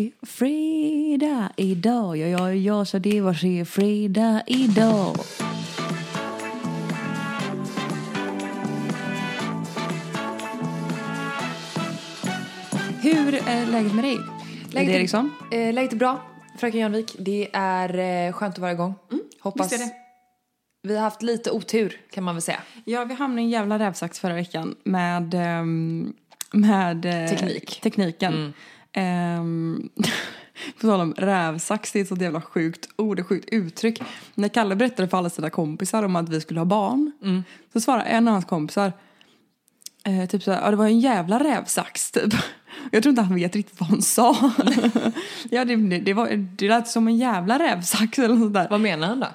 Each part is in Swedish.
är fredag idag. Ja, ja, ja, så det var se fredag idag. Hur är läget med dig? Läget är- Eriksson? Eh, läget är bra, fröken Jönvik. Det är eh, skönt att vara igång. Hoppas... visst är det. Vi har haft lite otur kan man väl säga. Ja, vi hamnade i en jävla rävsax förra veckan med, ehm, med eh, Teknik. tekniken. Ehm, på tal om rävsax, det är ett sånt jävla sjukt ord, ett sjukt uttryck. När Kalle berättade för alla sina kompisar om att vi skulle ha barn så svarade en av hans kompisar eh, typ såhär, ja det var en jävla rävsax typ. Jag tror inte han vet riktigt vad hon sa. ja, det, det, var, det lät som en jävla rävsax eller något där. Vad menar han då?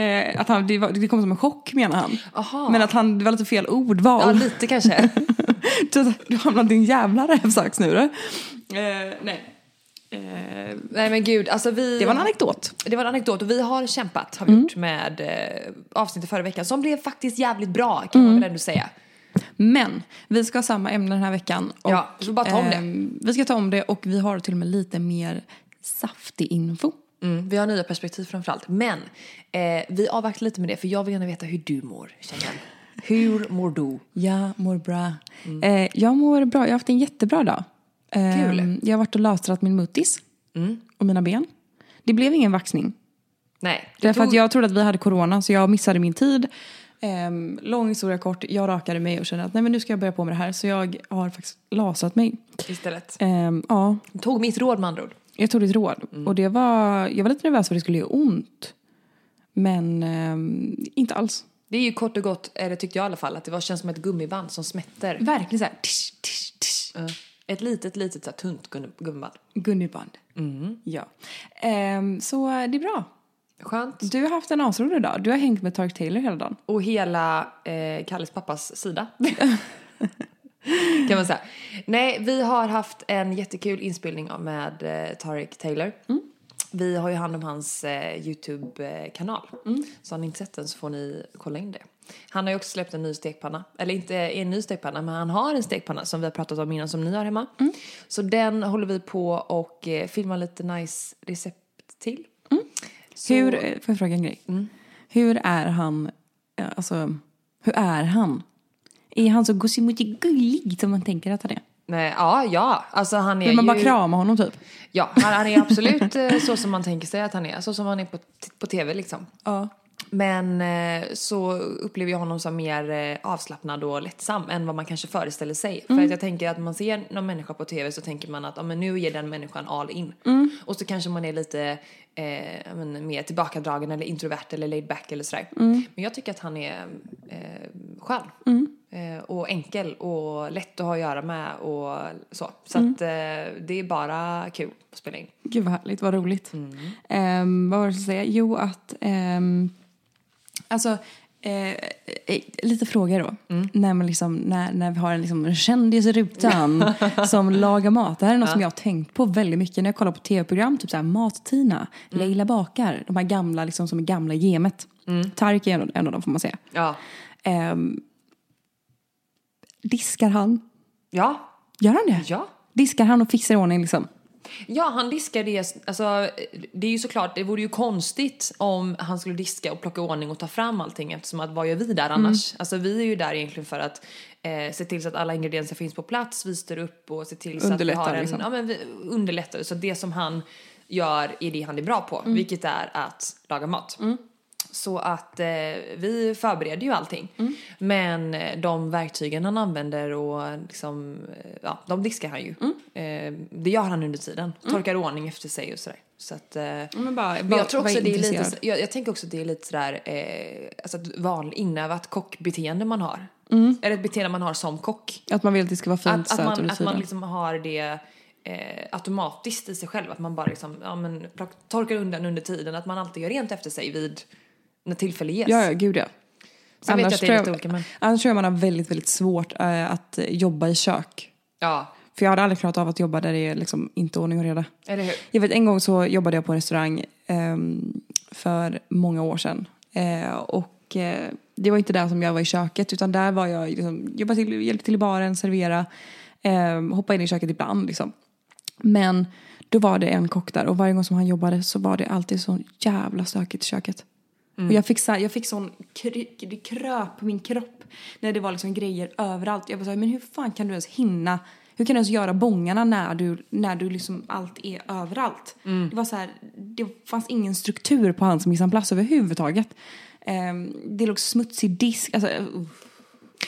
Eh, att han, det, var, det kom som en chock menar han. Aha. Men att han, det var lite fel ordval. Ja, lite kanske. Du har hamnat i en jävla rävsax nu du. Eh, nej. Eh, Nej men gud, alltså vi... det var en anekdot. Det var en anekdot och vi har kämpat har vi gjort med eh, avsnittet förra veckan som blev faktiskt jävligt bra kan man väl ändå säga. Men vi ska ha samma ämne den här veckan. Och, Ja, vi får bara ta om det. ehm, Vi ska ta om det och vi har till och med lite mer saftig info. Mm, vi har nya perspektiv framförallt. Men eh, vi avvaktar lite med det för jag vill gärna veta hur du mår Chanel. Hur mår du? Jag mår bra. Eh, jag mår bra. Jag har haft en jättebra dag. Eh, Kul. Jag har varit och lasrat min muttis och mina ben. Det blev ingen vaxning. Nej. det Därför att tog- jag trodde att vi hade corona så jag missade min tid. Ehm, lång historia kort, jag rakade mig och kände att nej men nu ska jag börja på med det här. Så jag har faktiskt lasrat mig. Istället. Ehm, ja, Tog mitt råd med andra ord. jag tog ditt råd. Och det var, jag var lite nervös för att det skulle göra ont. Men ehm, inte alls. Det är ju kort och gott, eller tyckte jag i alla fall, att det var, känns som ett gummiband som smätter. Verkligen så här, tisch, tisch, tisch. Ja. Ett litet, litet så här, tunt gummiband. Gummiband. Ja. Ehm, så det är bra. Skönt. Du har haft en asrolig dag. Du har hängt med Tark Taylor hela dagen. Och hela eh, Kalles pappas sida. kan man säga. Nej, vi har haft en jättekul inspelning med eh, Tarek Taylor. Vi har ju hand om hans eh, YouTube-kanal. Så har ni inte sett den så får ni kolla in det. Han har ju också släppt en ny stekpanna. Eller inte en ny stekpanna, men han har en stekpanna som vi har pratat om innan som ni har hemma. Så den håller vi på och eh, filmar lite nice recept till. Så- Hur, eh, får jag fråga en grej? Hur är han, eh, alltså, hur är han? Är han så gullig som man tänker att han är? Nej, ja, ja. Alltså han är Vill man bara ju... krama honom typ? Ja, han, han är absolut eh, så som man tänker sig att han är. Så som han är på, på tv liksom. Ja. Men eh, så upplever jag honom som mer eh, avslappnad och lättsam än vad man kanske föreställer sig. För att jag tänker att man ser någon människa på tv så tänker man att ja, men nu ger den människan all in. Och så kanske man är lite eh, men, mer tillbakadragen eller introvert eller laid back eller sådär. Men jag tycker att han är eh, skön. Eh, och enkel och lätt att ha att göra med och så. Så att eh, det är bara kul att spela in. Gud vad härligt, vad roligt. Ehm, vad var det jag skulle säga? Jo att, ehm, alltså eh, eh, lite frågor då. När, man liksom, när, när vi har en, liksom, kändis i rutan som lagar mat. Det här är något som jag har tänkt på väldigt mycket när jag kollar på tv-program. Typ såhär Mat-Tina, Leila bakar. De här gamla liksom, som är gamla i gamet. Tarik är en av, en av dem får man säga. Ja. Ehm, diskar han? Ja. Gör han det? Ja. Diskar han och fixar i ordning liksom? Ja, han diskar det. Alltså, det är ju såklart, det vore ju konstigt om han skulle diska och plocka ordning och ta fram allting eftersom att vad gör vi där annars? Alltså vi är ju där egentligen för att eh, se till så att alla ingredienser finns på plats, vi styr upp och ser till så att vi har en, liksom. ja men vi underlättar. Så det som han gör är det han är bra på, vilket är att laga mat. Så att eh, vi förbereder ju allting. Men eh, de verktygen han använder och liksom, eh, ja, de diskar han ju. Eh, det gör han under tiden. Torkar i ordning efter sig och sådär. Så att, eh, Men, bara, men jag tror också det är lite, jag, jag tänker också att det är lite sådär, eh, alltså ett vanligt inövat kockbeteende man har. Eller ett beteende man har som kock. Att man vill att det ska vara fint Att, att, söt man, under att man liksom har det eh, automatiskt i sig själv. Att man bara liksom, ja, men, torkar undan under tiden. Att man alltid gör rent efter sig vid när tillfälle ges. Ja, ja, gud ja. Sen vet jag att det är lite olika. Annars tror jag man har väldigt, väldigt svårt eh, att jobba i kök. Ja, För jag hade aldrig klarat av att jobba där det är liksom inte ordning och reda. eller hur? Jag vet en gång så jobbade jag på en restaurang ehm, för många år sedan. Eh, och eh, det var inte där som jag var i köket utan där var jag liksom, jobbade till, hjälpte till i baren, servera, eh, hoppade in i köket ibland liksom. Men då var det en kock där och varje gång som han jobbade så var det alltid så jävla stökigt i köket. Och jag fick, så här, jag fick sån, kry, kröp på min kropp när det var liksom grejer överallt. Jag bara så här, men hur fan kan du ens hinna, hur kan du ens göra bångarna när du, när du liksom allt är överallt? Det var så här, det fanns ingen struktur på hans mise en place överhuvudtaget. Um, det låg smutsig disk, alltså uh.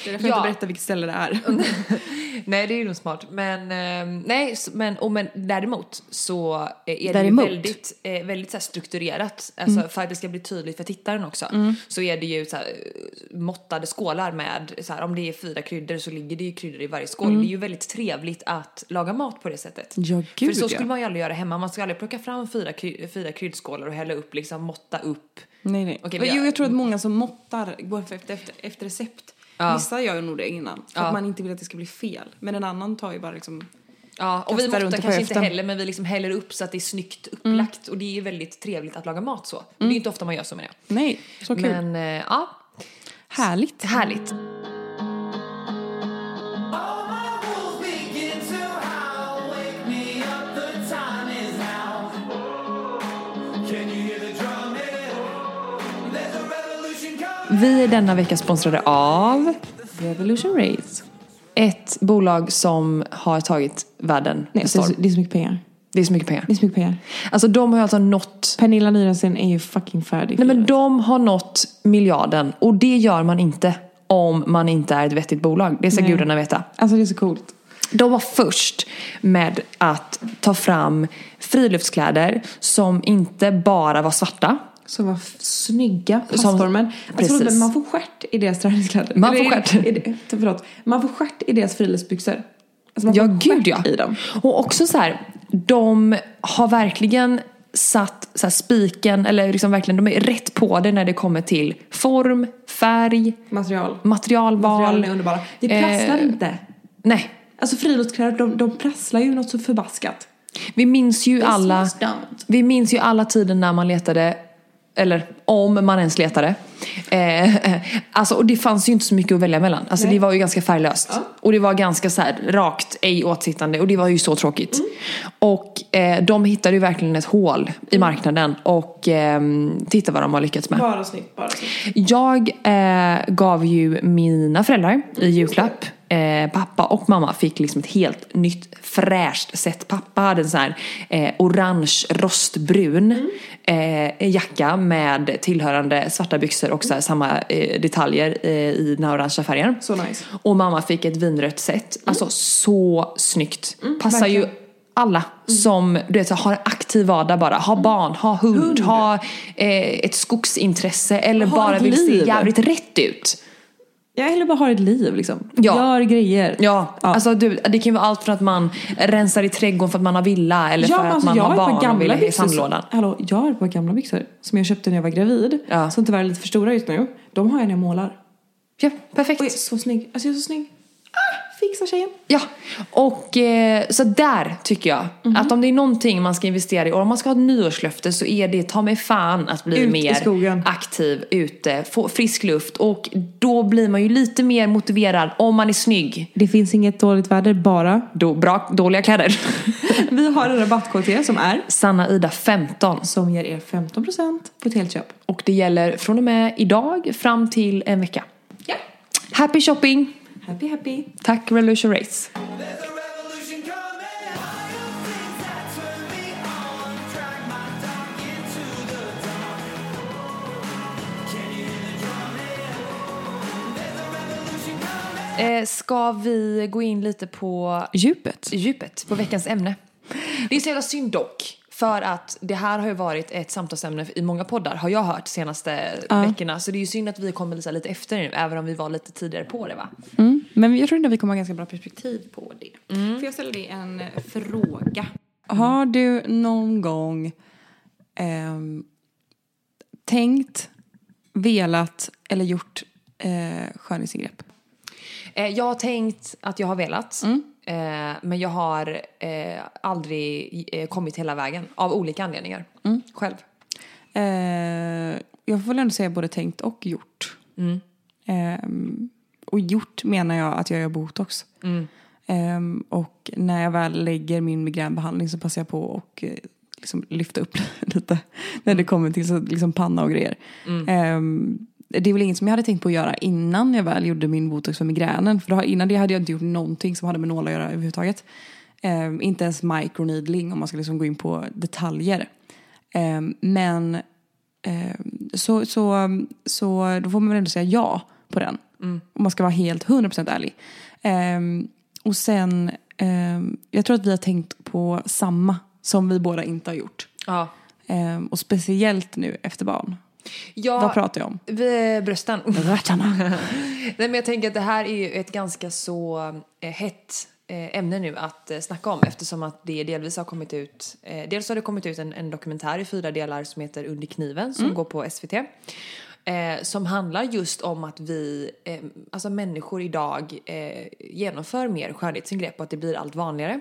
Det är därför jag Ja. inte berättar vilket ställe det är. Nej, det är ju nog smart. Men, eh, nej, men, och men däremot så är Däremot. det ju väldigt, eh, väldigt så här strukturerat. Alltså, För att det ska bli tydligt för tittaren också. Så är det ju så här, eh, måttade skålar med, så här, om det är fyra kryddor så ligger det ju kryddor i varje skål. Det är ju väldigt trevligt att laga mat på det sättet. Ja, för gud, så ja. skulle man ju aldrig göra hemma. Man ska aldrig plocka fram fyra, kry, fyra kryddskålar och hälla upp, liksom måtta upp. Nej, nej. Okej, jo, jag- jag tror att många som måttar går efter, efter, efter recept. Ja. Vissa gör ju nog det innan. För Ja. att man inte vill att det ska bli fel. Men en annan tar ju bara liksom... Ja, och vi måttar kanske inte höften. heller men vi liksom häller upp så att det är snyggt upplagt och det är ju väldigt trevligt att laga mat så. Och Det är ju inte ofta man gör så med det. Nej, så kul. Men eh, ja, Härligt. härligt. Vi är denna vecka sponsrade av Revolution Race. ett bolag som har tagit världen Nej, alltså, det, är så, det är så mycket pengar. Det är så mycket pengar. Det är så mycket pengar. Alltså de har alltså nått Pernilla Nyrensten är ju fucking färdig. Nej men de har nått miljarden och det gör man inte om man inte är ett vettigt bolag. Det ska Nej. gudarna veta. Alltså det är så coolt. De var först med att ta fram friluftskläder som inte bara var svarta. Så var snygga Som- passformen. Precis. Alltså, man får stjärt i deras träningskläder. Man får är det- Förlåt. Man får stjärt i deras friluftsbyxor. Alltså man Ja, får gud stjärt ja. i dem. Och också så här, de har verkligen satt så här, spiken, eller liksom verkligen, de är rätt på det när det kommer till form, färg, Material. materialval. Materialen är underbara. Det prasslar Eh, inte. Nej, Alltså friluftskläder, de, de prasslar ju något så förbaskat. vi minns ju alla, vi minns ju alla tiden när man letade, eller om man ens letade. Eh, alltså, och det fanns ju inte så mycket att välja mellan. Alltså Nej. det var ju ganska färglöst. Ja. Och det var ganska så här rakt, ej åtsittande och det var ju så tråkigt. Och eh, de hittade ju verkligen ett hål i marknaden och eh, titta vad de har lyckats med. Bara snyggt, bara snyggt. Jag eh, gav ju mina föräldrar i julklapp. Eh, pappa och mamma fick liksom ett helt nytt fräscht sätt. Pappa hade en sån här eh, orange rostbrun eh, jacka med tillhörande svarta byxor och så här, samma eh, detaljer eh, i den här orangea färgen. Så nice. Och mamma fick ett vinrött set. Alltså så snyggt. Passar ju verkligen. alla som du vet, har en aktiv vardag bara. Ha barn, ha hund, Hund. ha eh, ett skogsintresse eller Ha bara vill se liv. jävligt rätt ut. Jag eller bara har ett liv liksom. Ja. Gör grejer. Ja, alltså du, det kan ju vara allt från att man rensar i trädgården för att man har villa eller Ja, för men att alltså, man har barn par och vill gamla i byxor. sandlådan. Hallå, jag har par gamla byxor som jag köpte när jag var gravid. Ja. Som tyvärr är lite för stora just nu. De har jag när jag målar. Ja, perfekt. Och jag är så snygg. Alltså jag är så snygg. Ah, fixa tjejen. Ja, och eh, så där tycker jag Mhm. att om det är någonting man ska investera i och om man ska ha ett nyårslöfte så är det ta mig fan att bli Ut mer aktiv ute, få frisk luft och då blir man ju lite mer motiverad om man är snygg. Det finns inget dåligt väder, bara. Då, bra, dåliga kläder. Vi har en rabattkod som är Sanna Ida 15 som ger er 15% på ett helt köp. och det gäller från och med idag fram till en vecka. Ja. Happy shopping! Happy happy. Tack Revolution Race. Eh, ska vi gå in lite på Djupet. djupet på veckans ämne. Det är så jävla synd dock. För att det här har ju varit ett samtalsämne i många poddar har jag hört senaste veckorna. Så det är ju synd att vi kommer lite, lite efter nu även om vi var lite tidigare på det va? Mm. Men jag tror ändå vi kommer ha ganska bra perspektiv på det. Får jag ställa dig en eh, fråga? Har du någon gång ehm, tänkt, velat eller gjort eh, skönhetsingrepp? Eh, jag har tänkt att jag har velat. Eh, men jag har eh, aldrig eh, kommit hela vägen av olika anledningar. Själv. Eh, jag får väl ändå säga både tänkt och gjort. Ehm, och gjort menar jag att jag gör botox. Ehm, och när jag väl lägger min migränbehandling så passar jag på och eh, liksom lyfta upp lite när det kommer till så, liksom panna och grejer. Ehm, det är väl inget som jag hade tänkt på att göra innan jag väl gjorde min botox för migränen. För då, innan det hade jag inte gjort någonting som hade med nålar att göra överhuvudtaget. Ehm, inte ens microneedling om man ska liksom gå in på detaljer. Ehm, men ehm, så, så, så då får man väl ändå säga ja på den. Om man ska vara helt 100% ärlig. Ehm, och sen, ehm, jag tror att vi har tänkt på samma som vi båda inte har gjort. Ja. Ehm, och speciellt nu efter barn. Ja, Vad pratar jag om? brösten. Rötterna. Nej, men jag tänker att det här är ju ett ganska så eh, hett eh, ämne nu att eh, snacka om eftersom att det delvis har kommit ut, eh, dels har det kommit ut en, en dokumentär i fyra delar som heter Under kniven som går på SVT. Eh, som handlar just om att vi, eh, alltså människor idag eh, genomför mer skönhetsingrepp och att det blir allt vanligare.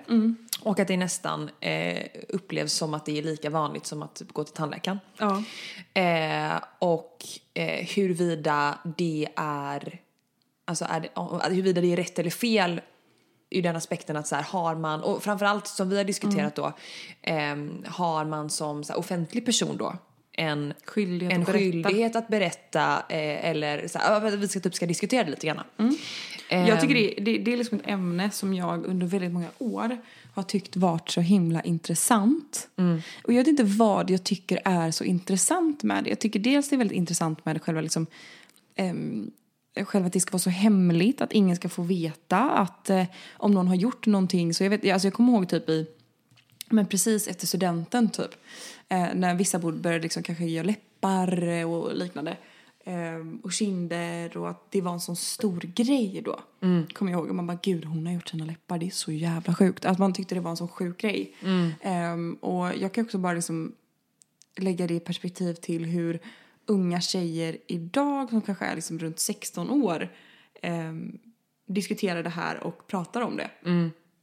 Och att det nästan eh, upplevs som att det är lika vanligt som att gå till tandläkaren. Ja. Eh, och eh, huruvida det är, alltså är det, huruvida det är rätt eller fel ur den aspekten att så här, har man, och framförallt som vi har diskuterat då, ehm, har man som så här, offentlig person då en Skyldighet en att berätta. skyldighet att berätta eh, eller så här, vi ska typ ska diskutera det lite grann. Ehm, Jag tycker det, det, det är liksom ett ämne som jag under väldigt många år har tyckt varit så himla intressant. Och jag vet inte vad jag tycker är så intressant med det. Jag tycker dels det är väldigt intressant med det själva liksom ehm, själva att det ska vara så hemligt, att ingen ska få veta att eh, om någon har gjort någonting. Så jag, vet, alltså jag kommer ihåg typ i men precis efter studenten typ. Eh, när vissa började liksom kanske göra läppar eh, och liknande. Eh, och kinder och att det var en sån stor grej då. Kommer jag ihåg. Och man bara gud hon har gjort sina läppar. Det är så jävla sjukt. Att man tyckte det var en sån sjuk grej. Eh, och jag kan också bara liksom lägga det i perspektiv till hur unga tjejer idag som kanske är liksom runt 16 år ehm, diskuterar det här och pratar om det.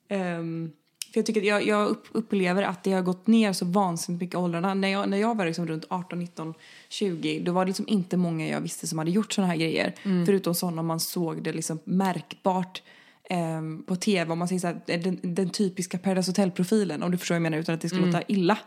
Ehm, för jag tycker jag, jag upp, upplever att det har gått ner så vansinnigt mycket i åldrarna. När jag, när jag var liksom runt 18, 19, 20 då var det liksom inte många jag visste som hade gjort såna här grejer. Förutom sådana man såg det liksom märkbart ehm, på tv. Om man säger så här, den, den typiska Paradise Hotel-profilen om du förstår vad jag menar utan att det ska låta illa.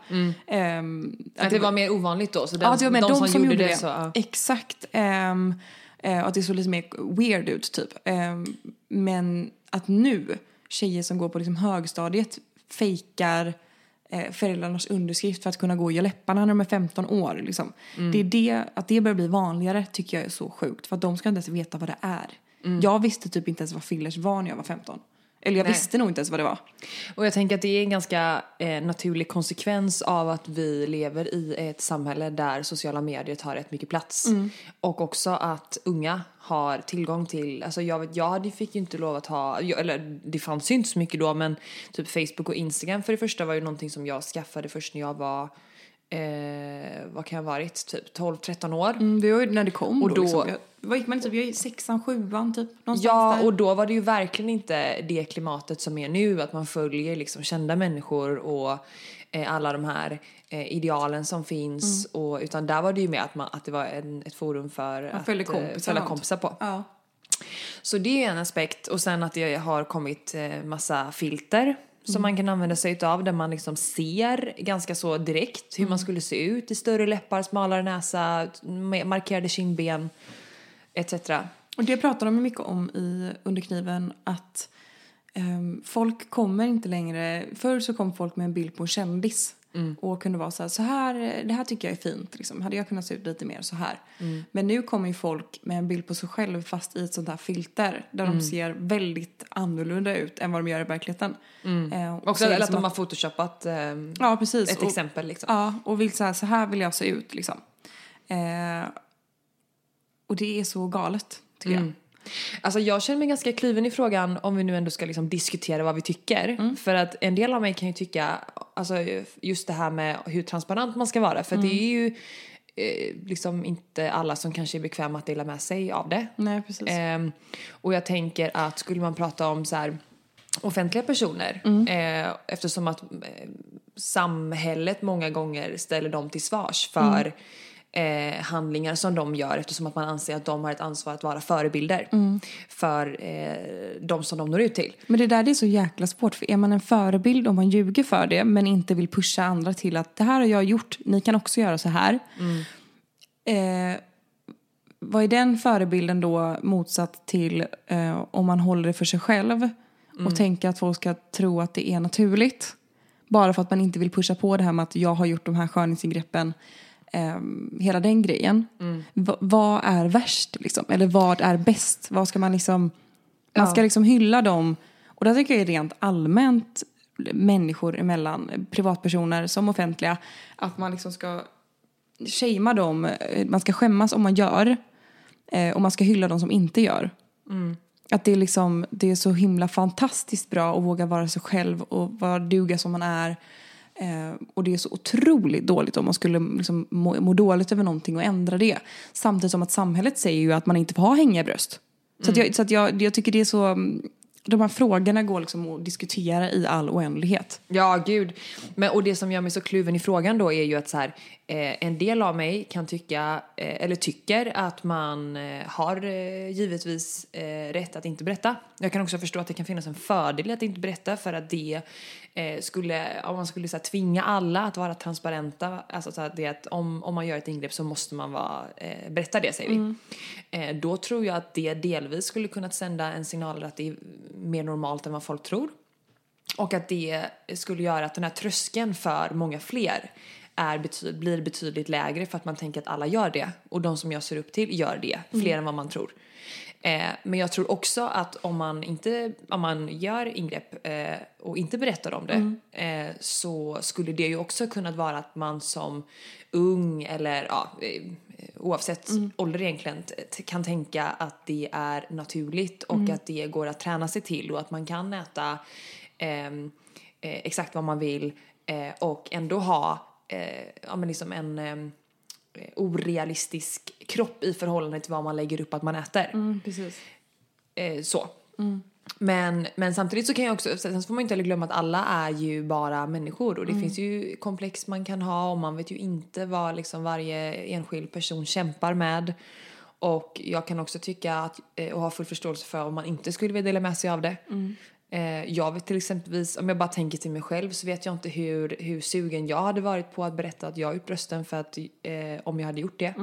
Ehm, att det var mer ovanligt då, så den, Ja, det var med de, som, gjorde det, så... ja. Exakt. Um, att det såg lite mer weird ut typ. Ehm, men att nu, tjejer som går på liksom högstadiet fejkar eh, föräldrarnas underskrift för att kunna gå och göra läpparna när de är 15 år. Liksom. Mm. Det är det, att det börjar bli vanligare tycker jag är så sjukt. För att de ska inte ens veta vad det är. Jag visste typ inte ens vad fillers var när jag var 15. Eller jag Mm. Nej. visste nog inte ens vad det var. Och jag tänker att det är en ganska eh, naturlig konsekvens av att vi lever i ett samhälle där sociala medier tar rätt mycket plats. Och också att unga har tillgång till, alltså jag, vet, jag fick ju inte lov att ha, jag, eller det fanns ju inte så mycket då men typ Facebook och Instagram för det första var ju någonting som jag skaffade först när jag var Eh, vad kan jag ha varit? Typ 12-13 år. Mm, det var ju när det kom Och då. då- liksom. Vad gick man typ? Jag i sexan, sjuan typ. Ja, där. och då var det ju verkligen inte det klimatet som är nu, att man följer liksom kända människor och eh, alla de här eh, idealen som finns. Mm. Och, utan där var det ju mer att, man, att det var en, ett forum för att följde eh, kompisar följa och kompisar på. Ja. Så det är en aspekt. Och sen att det har kommit eh, massa filter som man kan använda sig utav där man liksom ser ganska så direkt hur man skulle se ut i större läppar, smalare näsa, ma- markerade kindben etc. Och det pratar de mycket om i Under kniven att ehm, folk kommer inte längre... Förr så kom folk med en bild på en kändis och kunde vara så här, så här, det här tycker jag är fint. Liksom. Hade jag kunnat se ut lite mer så här? Men nu kommer ju folk med en bild på sig själv fast i ett sånt här filter där de ser väldigt annorlunda ut än vad de gör i verkligheten. Eh, och Också eller att de har photoshopat eh, Ja, precis. ett Och- exempel liksom. Ja, och vill så här, så här vill jag se ut liksom. Eh, och det är så galet, tycker jag. Alltså jag känner mig ganska kluven i frågan om vi nu ändå ska liksom diskutera vad vi tycker. För att en del av mig kan ju tycka, alltså just det här med hur transparent man ska vara. För att det är ju eh, liksom inte alla som kanske är bekväma att dela med sig av det. Nej, precis. Ehm, och jag tänker att skulle man prata om så här offentliga personer eh, eftersom att eh, samhället många gånger ställer dem till svars för eh, handlingar som de gör eftersom att man anser att de har ett ansvar att vara förebilder för eh, de som de når ut till. Men det där det är så jäkla svårt. För är man en förebild och man ljuger för det men inte vill pusha andra till att det här har jag gjort, ni kan också göra så här. Eh, vad är den förebilden då motsatt till eh, om man håller det för sig själv och tänker att folk ska tro att det är naturligt? Bara för att man inte vill pusha på det här med att jag har gjort de här skönhetsingreppen. Eh, hela den grejen. Va- vad är värst liksom? Eller vad är bäst? Vad ska man liksom... Man ska liksom hylla dem. Och där tycker jag rent allmänt människor emellan, privatpersoner som offentliga, att man liksom ska shamea dem, man ska skämmas om man gör eh, och man ska hylla dem som inte gör. Att det är, liksom, det är så himla fantastiskt bra att våga vara sig själv och vara duga som man är. Eh, och det är så otroligt dåligt om man skulle liksom må, må dåligt över någonting och ändra det. Samtidigt som att samhället säger ju att man inte får ha hängiga bröst. Så, att jag, så att jag, jag tycker det är så... mm, De här frågorna går liksom att diskutera i all oändlighet. Ja, gud. Men, och det som gör mig så kluven i frågan då är ju att så här, eh, en del av mig kan tycka, eh, eller tycker att man eh, har eh, givetvis eh, rätt att inte berätta. Jag kan också förstå att det kan finnas en fördel i att inte berätta för att det eh, skulle, om man skulle så här, tvinga alla att vara transparenta, alltså så här, det att om, om man gör ett ingrepp så måste man vara, eh, berätta det säger vi. Eh, då tror jag att det delvis skulle kunna sända en signal att det är mer normalt än vad folk tror. Och att det skulle göra att den här tröskeln för många fler är betyd, blir betydligt lägre för att man tänker att alla gör det. Och de som jag ser upp till gör det, fler än vad man tror. Eh, men jag tror också att om man, inte, om man gör ingrepp eh, och inte berättar om det eh, så skulle det ju också kunna vara att man som ung eller ja, eh, oavsett ålder egentligen kan tänka att det är naturligt och att det går att träna sig till och att man kan äta ehm, eh, exakt vad man vill eh, och ändå ha ja, men liksom en ehm, eh, orealistisk kropp i förhållande till vad man lägger upp att man äter. precis. Eh, så. Men, men samtidigt så kan jag också, sen får man inte heller glömma att alla är ju bara människor och det finns ju komplex man kan ha och man vet ju inte vad liksom varje enskild person kämpar med. Och jag kan också tycka att, eh, och ha full förståelse för om man inte skulle vilja dela med sig av det. Eh, jag vet till exempelvis, om jag bara tänker till mig själv så vet jag inte hur, hur sugen jag hade varit på att berätta att jag har gjort för att, eh, om jag hade gjort det.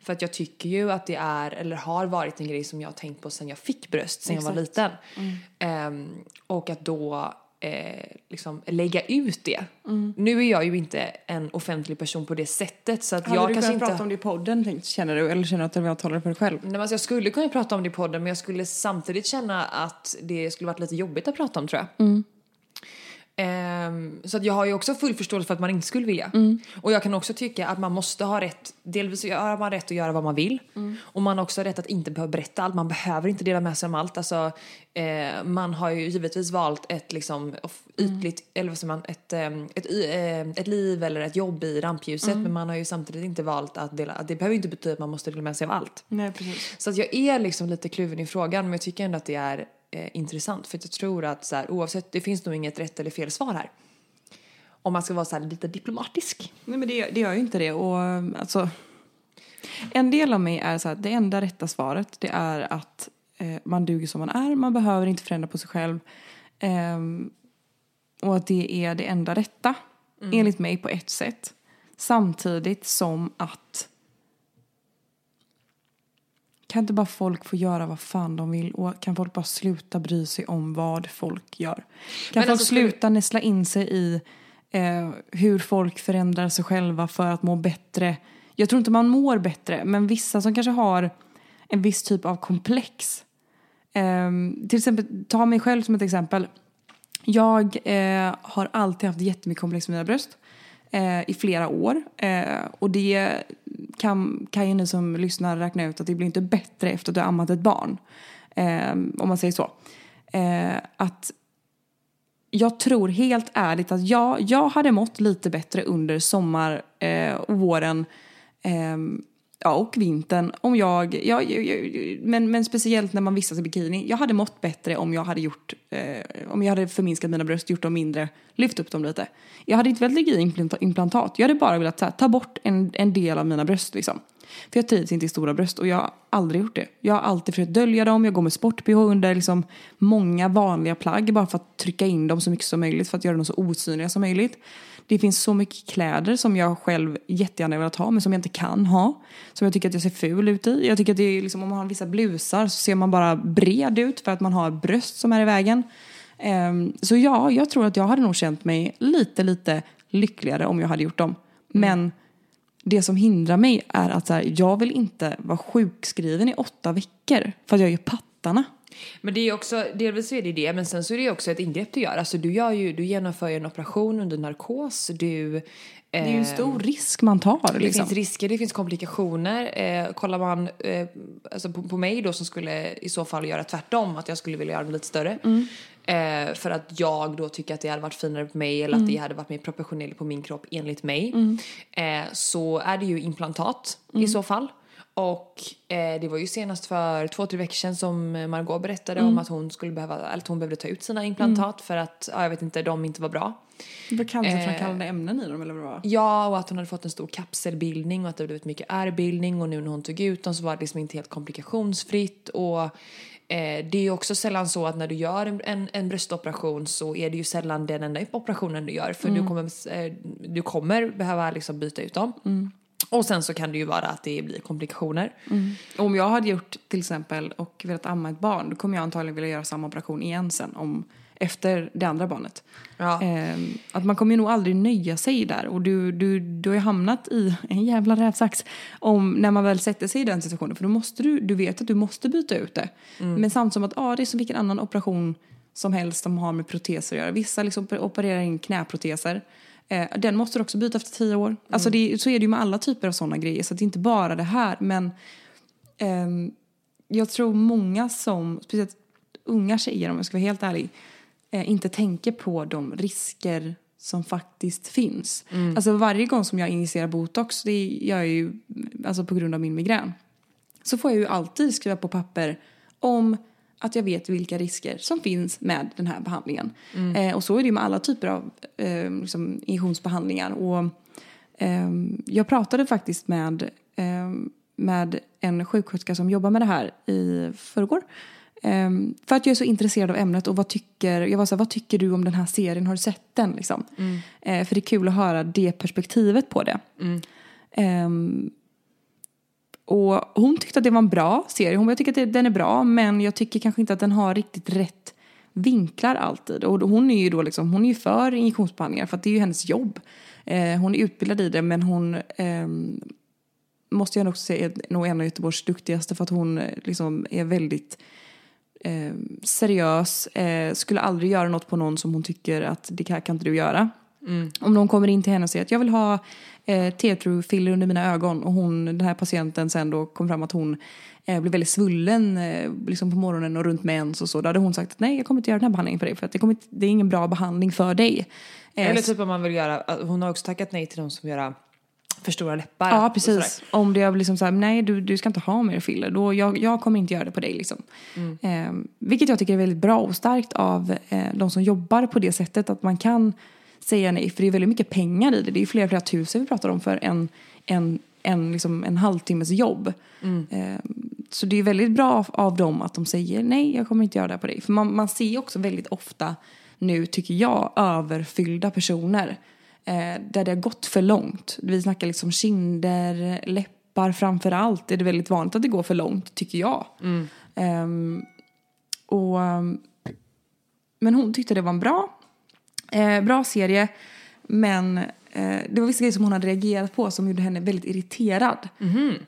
För att jag tycker ju att det är, eller har varit en grej som jag har tänkt på sen jag fick bröst, sen jag var liten. Ehm, och att då eh, liksom lägga ut det. Nu är jag ju inte en offentlig person på det sättet så att Hade jag du kanske inte... prata om det i podden tänkt, känner du? Eller känner du att det var att tala för dig själv? Nej, men alltså jag skulle kunna prata om det i podden men jag skulle samtidigt känna att det skulle varit lite jobbigt att prata om tror jag. Ehm, så att jag har ju också full förståelse för att man inte skulle vilja. Och jag kan också tycka att man måste ha rätt, delvis har man rätt att göra vad man vill. Och man har också rätt att inte behöva berätta allt, man behöver inte dela med sig om allt. Alltså, eh, man har ju givetvis valt ett liksom off- ytligt, eller vad säger man, ett, ehm, ett, y- eh, ett liv eller ett jobb i rampljuset. Men man har ju samtidigt inte valt att dela, det behöver inte betyda att man måste dela med sig av allt. Nej. Så att jag är liksom lite kluven i frågan men jag tycker ändå att det är eh, intressant för jag tror att så här, oavsett, det finns nog inget rätt eller fel svar här. Om man ska vara så här lite diplomatisk. Nej, men det, det gör ju inte det. Och alltså, en del av mig är så att det enda rätta svaret det är att eh, man duger som man är. Man behöver inte förändra på sig själv. Ehm, och att det är det enda rätta, enligt mig på ett sätt. Samtidigt som att kan inte bara folk få göra vad fan de vill och kan folk bara sluta bry sig om vad folk gör? Kan Men folk alltså, sluta näsla in sig i eh, hur folk förändrar sig själva för att må bättre? Jag tror inte man mår bättre, men vissa som kanske har en viss typ av komplex. Ehm, till exempel, ta mig själv som ett exempel. Jag eh, har alltid haft jättemycket komplex med mina bröst eh, i flera år. Eh, och det kan, kan ju ni som lyssnar räkna ut att det blir inte bättre efter att du har ammat ett barn. Eh, om man säger så. Eh, att jag tror helt ärligt att jag, jag hade mått lite bättre under sommar eh, och våren eh, Ja, och vintern. Om jag, ja, ja, ja, men, men speciellt när man vistas i bikini. Jag hade mått bättre om jag hade gjort, eh, om jag hade förminskat mina bröst, gjort dem mindre, lyft upp dem lite. Jag hade inte velat lägga i implantat. Jag hade bara velat här, ta bort en, en del av mina bröst liksom. För jag trivs inte i stora bröst och jag har aldrig gjort det. Jag har alltid försökt dölja dem, jag går med sport-bh under liksom många vanliga plagg bara för att trycka in dem så mycket som möjligt för att göra dem så osynliga som möjligt. Det finns så mycket kläder som jag själv jättegärna vill ha men som jag inte kan ha. Som jag tycker att jag ser ful ut i. Jag tycker att det är liksom, om man har vissa blusar så ser man bara bred ut för att man har bröst som är i vägen. Ehm, så ja, jag tror att jag hade nog känt mig lite, lite lyckligare om jag hade gjort dem. Men det som hindrar mig är att så här, jag vill inte vara sjukskriven i åtta veckor för att jag gör pattarna. Men det är också, delvis är det det, men sen så är det också ett ingrepp du gör. Alltså du gör ju, du genomför ju en operation under narkos, du... Det är ju en stor risk man tar. Det Liksom. finns risker, det finns komplikationer. Eh, kollar man eh, alltså på, på mig då som skulle i så fall göra tvärtom, att jag skulle vilja göra dem lite större. Eh, för att jag då tycker att det hade varit finare på mig eller att det hade varit mer proportionellt på min kropp enligt mig. Eh, så är det ju implantat i så fall. Och eh, det var ju senast för två, tre veckor sedan som Margot berättade om att hon skulle behöva, eller att hon behövde ta ut sina implantat för att, ja, jag vet inte, de inte var bra. Det var cancerframkallande ämnen i dem eller vad det var? Ja, och att hon hade fått en stor kapselbildning och att det hade blivit mycket ärrbildning och nu när hon tog ut dem så var det liksom inte helt komplikationsfritt och eh, det är ju också sällan så att när du gör en, en, en bröstoperation så är det ju sällan den enda operationen du gör för du, kommer, eh, du kommer behöva liksom byta ut dem. Och sen så kan det ju vara att det blir komplikationer. Om jag hade gjort till exempel och velat amma ett barn då kommer jag antagligen vilja göra samma operation igen sen om, efter det andra barnet. Ja. Ehm, att man kommer ju nog aldrig nöja sig där och du, du, du har ju hamnat i en jävla rävsax om när man väl sätter sig i den situationen för då måste du, du vet att du måste byta ut det. Men samtidigt som att ja, det är som vilken annan operation som helst som har med proteser att göra. Vissa liksom opererar in knäproteser. Eh, den måste du också byta efter tio år. Alltså det, så är det ju med alla typer av sådana grejer så det är inte bara det här men Ehm, jag tror många som, speciellt unga tjejer om jag ska vara helt ärlig, eh, inte tänker på de risker som faktiskt finns. Alltså varje gång som jag injicerar botox, det gör jag ju alltså på grund av min migrän, så får jag ju alltid skriva på papper om att jag vet vilka risker som finns med den här behandlingen. Eh, och så är det med alla typer av eh, liksom, injektionsbehandlingar. Och, ehm, jag pratade faktiskt med, ehm, med en sjuksköterska som jobbar med det här i förrgår. Ehm, för att jag är så intresserad av ämnet och vad tycker, jag var så här, vad tycker du om den här serien? Har du sett den? Liksom? Eh, för det är kul att höra det perspektivet på det. Ehm, och hon tyckte att det var en bra serie. Hon jag tycker att den är bra men jag tycker kanske inte att den har riktigt rätt vinklar alltid. Och hon är ju då liksom, hon är ju för injektionsbehandlingar för att det är ju hennes jobb. Eh, hon är utbildad i det men hon ehm, måste jag nog säga är nog en av Göteborgs duktigaste för att hon eh, liksom är väldigt eh, seriös. Eh, skulle aldrig göra något på någon som hon tycker att det här kan inte du göra. Om någon kommer in till henne och säger att jag vill ha eh, tear filler under mina ögon och hon, den här patienten sen då kom fram att hon eh, blev väldigt svullen eh, liksom på morgonen och runt mens och så. Då hade hon sagt att nej jag kommer inte göra den här behandlingen för dig för att det, kommer inte, det är ingen bra behandling för dig. Eh, Eller typ om man vill göra, hon har också tackat nej till de som göra för stora läppar. Ja, precis. Om det är liksom så här, nej du, du ska inte ha mer filler. Då, jag, jag kommer inte göra det på dig liksom. Eh, vilket jag tycker är väldigt bra och starkt av eh, de som jobbar på det sättet. Att man kan säga nej, för det är väldigt mycket pengar i det. Det är flera, flera tusen vi pratar om för en, en, en, liksom en halvtimmes jobb. Eh, så det är väldigt bra av, av dem att de säger nej, jag kommer inte göra det på dig. För man, man ser också väldigt ofta nu, tycker jag, överfyllda personer. Eh, där det har gått för långt. Vi snackar liksom kinder, läppar framför allt. Är det väldigt vanligt att det går för långt, tycker jag. Ehm, och, ehm, men hon tyckte det var en bra, eh, bra serie. Men eh, det var vissa grejer som hon hade reagerat på som gjorde henne väldigt irriterad.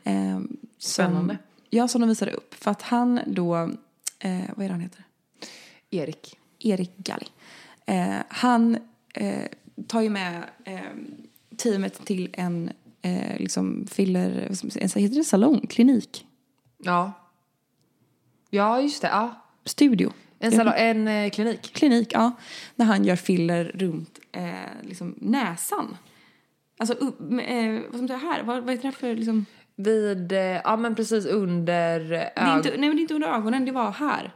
Ehm, som- Spännande. Ja, som de visade upp. För att han då, eh, vad är det han heter? Erik. Erik Galli. Eh, han eh, tar ju med eh, teamet till en eh, liksom filler, säga, heter det salong? Klinik? Ja. Ja, just det. Ja. Studio? En, salon, en eh, klinik. Klinik, ja. När han gör filler runt eh, liksom näsan. Alltså, upp, eh, vad man säga här? Vad, vad heter det här för liksom? Vid, eh, ja men precis under Det är ög... inte, nej men det är inte under ögonen, det var här.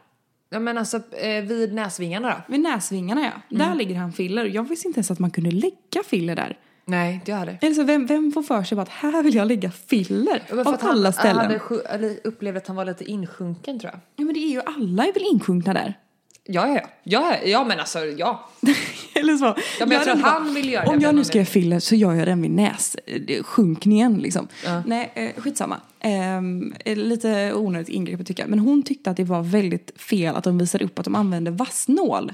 Ja men alltså eh, vid näsvingarna då? Vid näsvingarna ja. Där ligger han filler. Jag visste inte ens att man kunde lägga filler där. Nej, det hade Eller så vem, vem får för sig att här vill jag lägga filler? Ja, Av att han, alla ställen. Han hade upplevde att han var lite insjunken tror jag. Ja men det är ju alla är väl insjunkna där? Ja, ja, ja. Ja, men alltså ja. Eller så. Ja, men jag tror att han vill göra det, Om jag men nu ska göra filler så gör jag den vid nässjunkningen liksom. Ja. Nej, eh, skitsamma. Ehm, eh, lite onödigt ingrepp att tycka. Men hon tyckte att det var väldigt fel att de visade upp att de använde vassnål.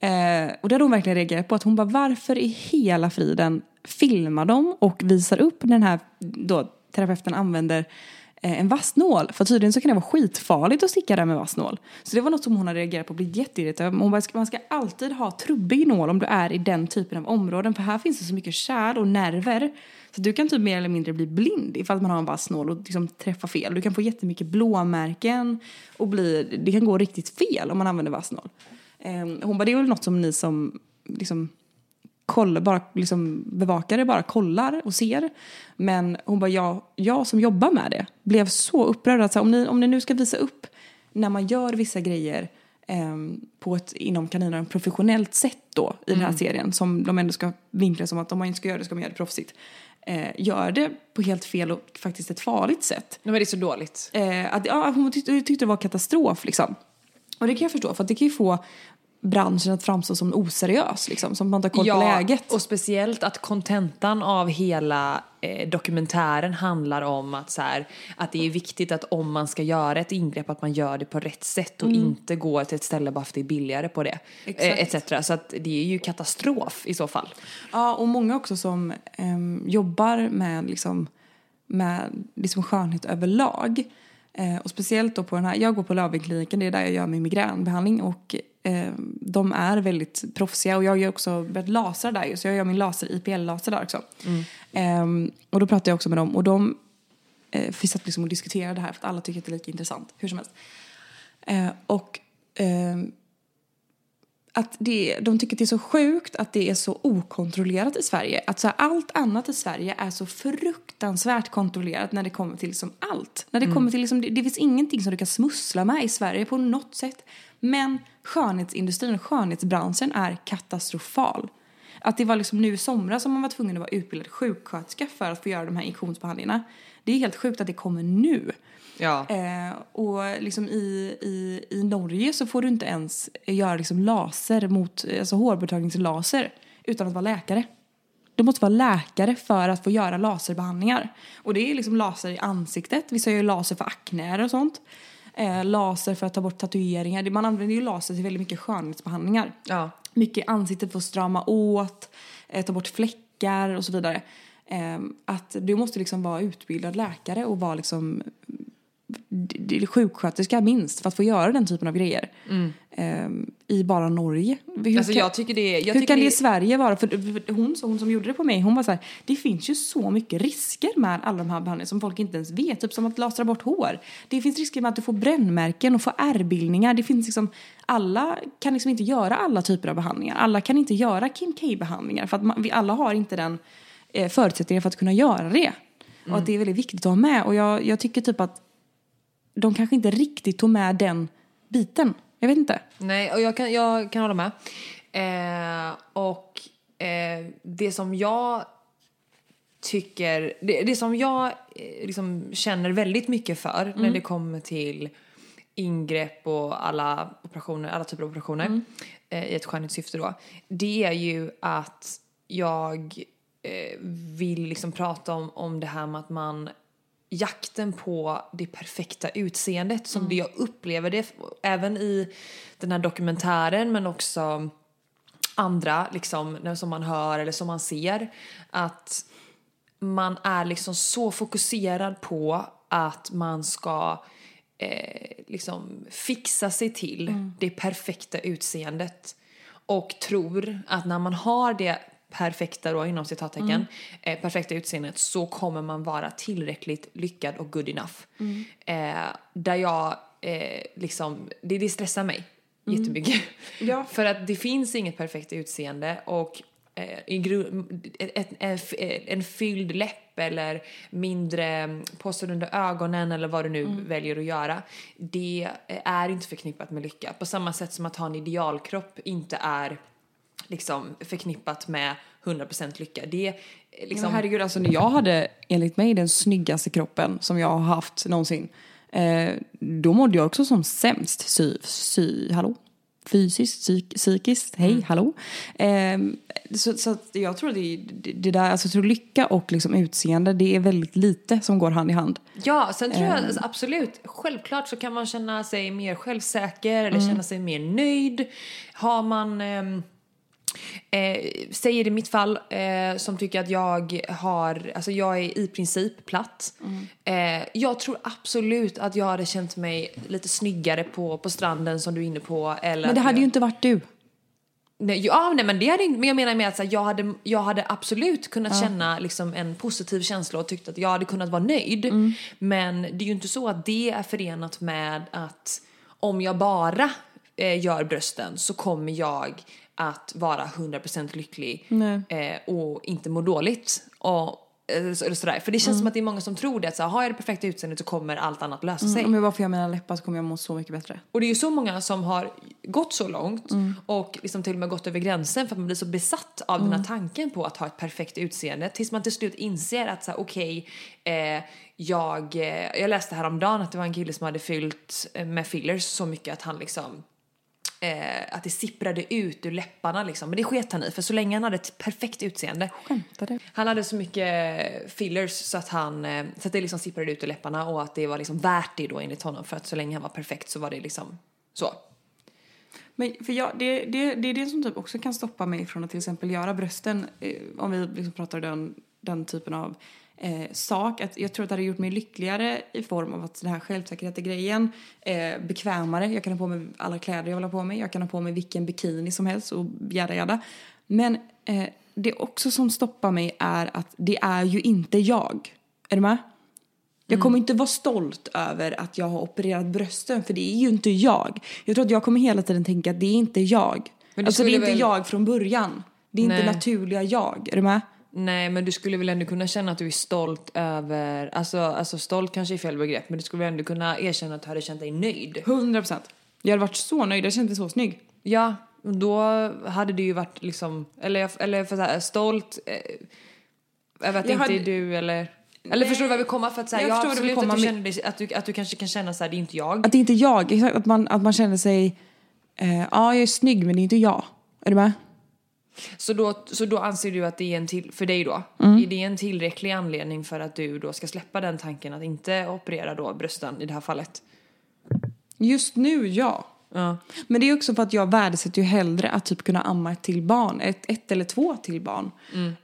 Eh, och det hade hon verkligen reagerat på. Att hon bara, varför i hela friden filmar de och visar upp den här då, terapeuten använder Eh, en vass nål. För tydligen så kan det vara skitfarligt att sticka där med vass nål. Så det var något som hon hade reagerat på och blivit jätteirriterad. Hon bara, man ska alltid ha trubbig nål om du är i den typen av områden. För här finns det så mycket kärl och nerver. Så du kan typ mer eller mindre bli blind ifall man har en vass nål och liksom träffa fel. Du kan få jättemycket blåmärken och bli, det kan gå riktigt fel om man använder vass nål. Ehm, hon bara, det är väl något som ni som liksom kollar, bara liksom bevakare bara kollar och ser. Men hon bara, jag, jag som jobbar med det blev så upprörd att så här, om, ni, om ni nu ska visa upp när man gör vissa grejer ehm, på ett inom kaninen professionellt sätt då i den här serien som de ändå ska vinkla som att om man inte ska göra det ska man göra det proffsigt. Eh, gör det på helt fel och faktiskt ett farligt sätt. Nej, men det är så dåligt. Eh, att, ja, hon tyckte, tyckte det var katastrof liksom. Och det kan jag förstå för att det kan ju få branschen att framstå som oseriös liksom. Som man inte har koll på läget. och speciellt att kontentan av hela eh, dokumentären handlar om att, så här, att det är viktigt att om man ska göra ett ingrepp att man gör det på rätt sätt och inte går till ett ställe bara för att det är billigare på det. Eh, etc. Så att det är ju katastrof i så fall. Ja, och många också som ehm, jobbar med, liksom, med liksom skönhet överlag. Eh, och speciellt då på den här, jag går på Löwenkliniken, det är där jag gör min migränbehandling och eh, de är väldigt proffsiga och jag ju också börjat lasra där ju, så jag gör min laser, IPL-laser där också. Ehm, och då pratar jag också med dem och de eh, vi satt liksom och diskuterade det här för att alla tycker att det är lika intressant, hur som helst. Eh, och ehm, att det, de tycker att det är så sjukt att det är så okontrollerat i Sverige. Att så här, allt annat i Sverige är så fruktansvärt kontrollerat när det kommer till liksom allt. När det kommer till liksom, det, det finns ingenting som du kan smussla med i Sverige på något sätt. Men skönhetsindustrin och skönhetsbranschen är katastrofal. Att det var liksom nu i somras som man var tvungen att vara utbildad sjuksköterska för att få göra de här injektionsbehandlingarna. Det är helt sjukt att det kommer nu. Ja. Eh, och liksom i, i, i Norge så får du inte ens göra liksom laser mot, alltså hårborttagningslaser utan att vara läkare. Du måste vara läkare för att få göra laserbehandlingar. Och det är liksom laser i ansiktet, vissa gör laser för akne och sånt. Eh, laser för att ta bort tatueringar. Man använder ju laser till väldigt mycket skönhetsbehandlingar. Ja. Mycket ansiktet för att strama åt, eh, ta bort fläckar och så vidare. Eh, att du måste liksom vara utbildad läkare och vara liksom sjuksköterska minst för att få göra den typen av grejer. Eh, I bara Norge. Hur Alltså jag tycker det. Jag hur tycker kan det det i Sverige vara? För för hon, hon som gjorde det på mig, hon var så här, det finns ju så mycket risker med alla de här behandlingarna som folk inte ens vet. Typ som att lasra bort hår. Det finns risker med att du får brännmärken och får ärrbildningar. Det finns liksom, alla kan liksom inte göra alla typer av behandlingar. Alla kan inte göra Kim K-behandlingar för att man, vi alla har inte den eh, förutsättningen för att kunna göra det. Och att det är väldigt viktigt att ha med. Och jag, jag tycker typ att de kanske inte riktigt tog med den biten. Jag vet inte. Nej, och jag kan, jag kan hålla med. Eh, och eh, det som jag tycker, det, det som jag eh, liksom känner väldigt mycket för när det kommer till ingrepp och alla operationer, alla typer av operationer eh, i ett skönhetssyfte då. Det är ju att jag eh, vill liksom prata om, om det här med att man jakten på det perfekta utseendet som det jag upplever det även i den här dokumentären men också andra liksom som man hör eller som man ser att man är liksom så fokuserad på att man ska eh, liksom fixa sig till det perfekta utseendet. Och tror att när man har det perfekta då inom citattecken eh, perfekta utseendet så kommer man vara tillräckligt lyckad och good enough. Eh, där jag eh, liksom, det, det stressar mig jättemycket. Ja. För att det finns inget perfekt utseende och eh, ett, en, fylld läpp eller mindre påsar under ögonen eller vad du nu väljer att göra. Det är inte förknippat med lycka. På samma sätt som att ha en idealkropp inte är liksom förknippat med 100% lycka. Det är liksom... Men herregud, alltså när jag hade enligt mig den snyggaste kroppen som jag har haft någonsin. Eh, då mådde jag också som sämst. Sy, sy, hallå? Fysiskt, psyk, psykiskt, hej, hallå. Eh, så, så jag tror det, det, det där, alltså jag tror lycka och liksom utseende, det är väldigt lite som går hand i hand. Ja, sen tror jag alltså, absolut, självklart så kan man känna sig mer självsäker eller känna sig mer nöjd. Har man, ehm, eh, säger i mitt fall, eh, som tycker att jag har, alltså jag är i princip platt. Eh, jag tror absolut att jag hade känt mig lite snyggare på, på stranden som du är inne på. Eller Men det hade jag- ju inte varit du. Nej, ja, nej men det hade inte, men jag menar med att här, jag, hade, jag hade absolut kunnat känna liksom, en positiv känsla och tyckt att jag hade kunnat vara nöjd. Men det är ju inte så att det är förenat med att om jag bara eh, gör brösten så kommer jag att vara 100% lycklig eh, och inte må dåligt. Och, eh, eller sådär. För det känns som att det är många som tror det, att så här, har jag det perfekta utseendet så kommer allt annat lösa sig. Om jag bara får göra mina läppar så kommer jag må så mycket bättre. Och det är ju så många som har gått så långt Mm. och liksom till och med gått över gränsen för att man blir så besatt av Mm. den här tanken på att ha ett perfekt utseende tills man till slut inser att så här, okej, eh, jag, eh, jag läste häromdagen att det var en kille som hade fyllt eh, med fillers så mycket att han liksom Eh, att det sipprade ut ur läpparna liksom. Men det sket han i för så länge han hade ett perfekt utseende. Skämtar du? Han hade så mycket fillers så att, han, eh, så att det liksom sipprade ut ur läpparna och att det var liksom värt det då enligt honom för att så länge han var perfekt så var det liksom så. Men för jag, det, det, det är det som typ också kan stoppa mig från att till exempel göra brösten. Eh, om vi liksom pratar den, den typen av eh, sak. Att jag tror att det hade gjort mig lyckligare i form av att den här självsäkerheten grejen eh, bekvämare. Jag kan ha på mig alla kläder jag vill ha på mig. Jag kan ha på mig vilken bikini som helst och jada jada. Men eh, det också som stoppar mig är att det är ju inte jag. Är du med? Jag kommer inte vara stolt över att jag har opererat brösten för det är ju inte jag. Jag tror att jag kommer hela tiden tänka att det är inte jag. Men alltså det är inte väl- jag från början. Det är Nej. inte naturliga jag. Är du med? Nej, men du skulle väl ändå kunna känna att du är stolt över, alltså, alltså stolt kanske är fel begrepp, men du skulle väl ändå kunna erkänna att du hade känt dig nöjd. 100 procent. Jag hade varit så nöjd. Jag kände mig så snygg. Ja, då hade det ju varit liksom, eller, jag- eller för så här, stolt eh, över att Jag inte hade- är du eller, eller förstår du vad vi komma för att säga, Jag ja, förstår vad du vill absolut att du, känner dig, att, du, att du kanske kan känna så här, det är inte jag. Att det inte är jag. Exakt, att, man, att man känner sig... Eh, ja, jag är snygg men det är inte jag. Är du med? Så då, så då anser du att det är en till, för dig då, Mm. är det en tillräcklig anledning för att du då ska släppa den tanken att inte operera då brösten i det här fallet? Just nu, ja. Ja. Men det är också för att jag värdesätter ju hellre att typ kunna amma ett till barn. Ett, ett eller två till barn.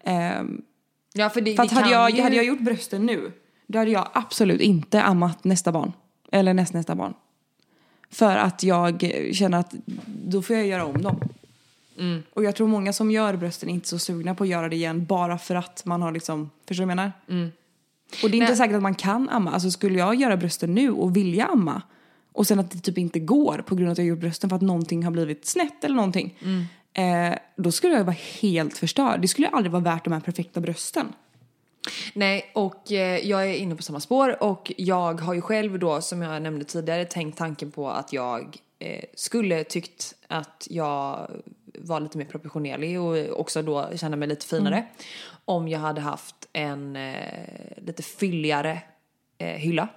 Ehm, Ja, för det, För att hade jag, ju... hade jag gjort brösten nu, då hade jag absolut inte ammat nästa barn. Eller nästnästa barn. För att jag känner att då får jag göra om dem. Mm. Och jag tror många som gör brösten är inte så sugna på att göra det igen bara för att man har liksom, förstår du vad jag menar? Och det är inte Mm. Nej. säkert att man kan amma. Alltså skulle jag göra brösten nu och vilja amma och sen att det typ inte går på grund av att jag gjort brösten för att någonting har blivit snett eller någonting. Mm. Eh, då skulle jag vara helt förstörd. Det skulle aldrig vara värt de här perfekta brösten. Nej, och eh, jag är inne på samma spår och jag har ju själv då, som jag nämnde tidigare, tänkt tanken på att jag eh, skulle tyckt att jag var lite mer proportionerlig och också då känna mig lite finare om jag hade haft en eh, lite fylligare eh, hylla.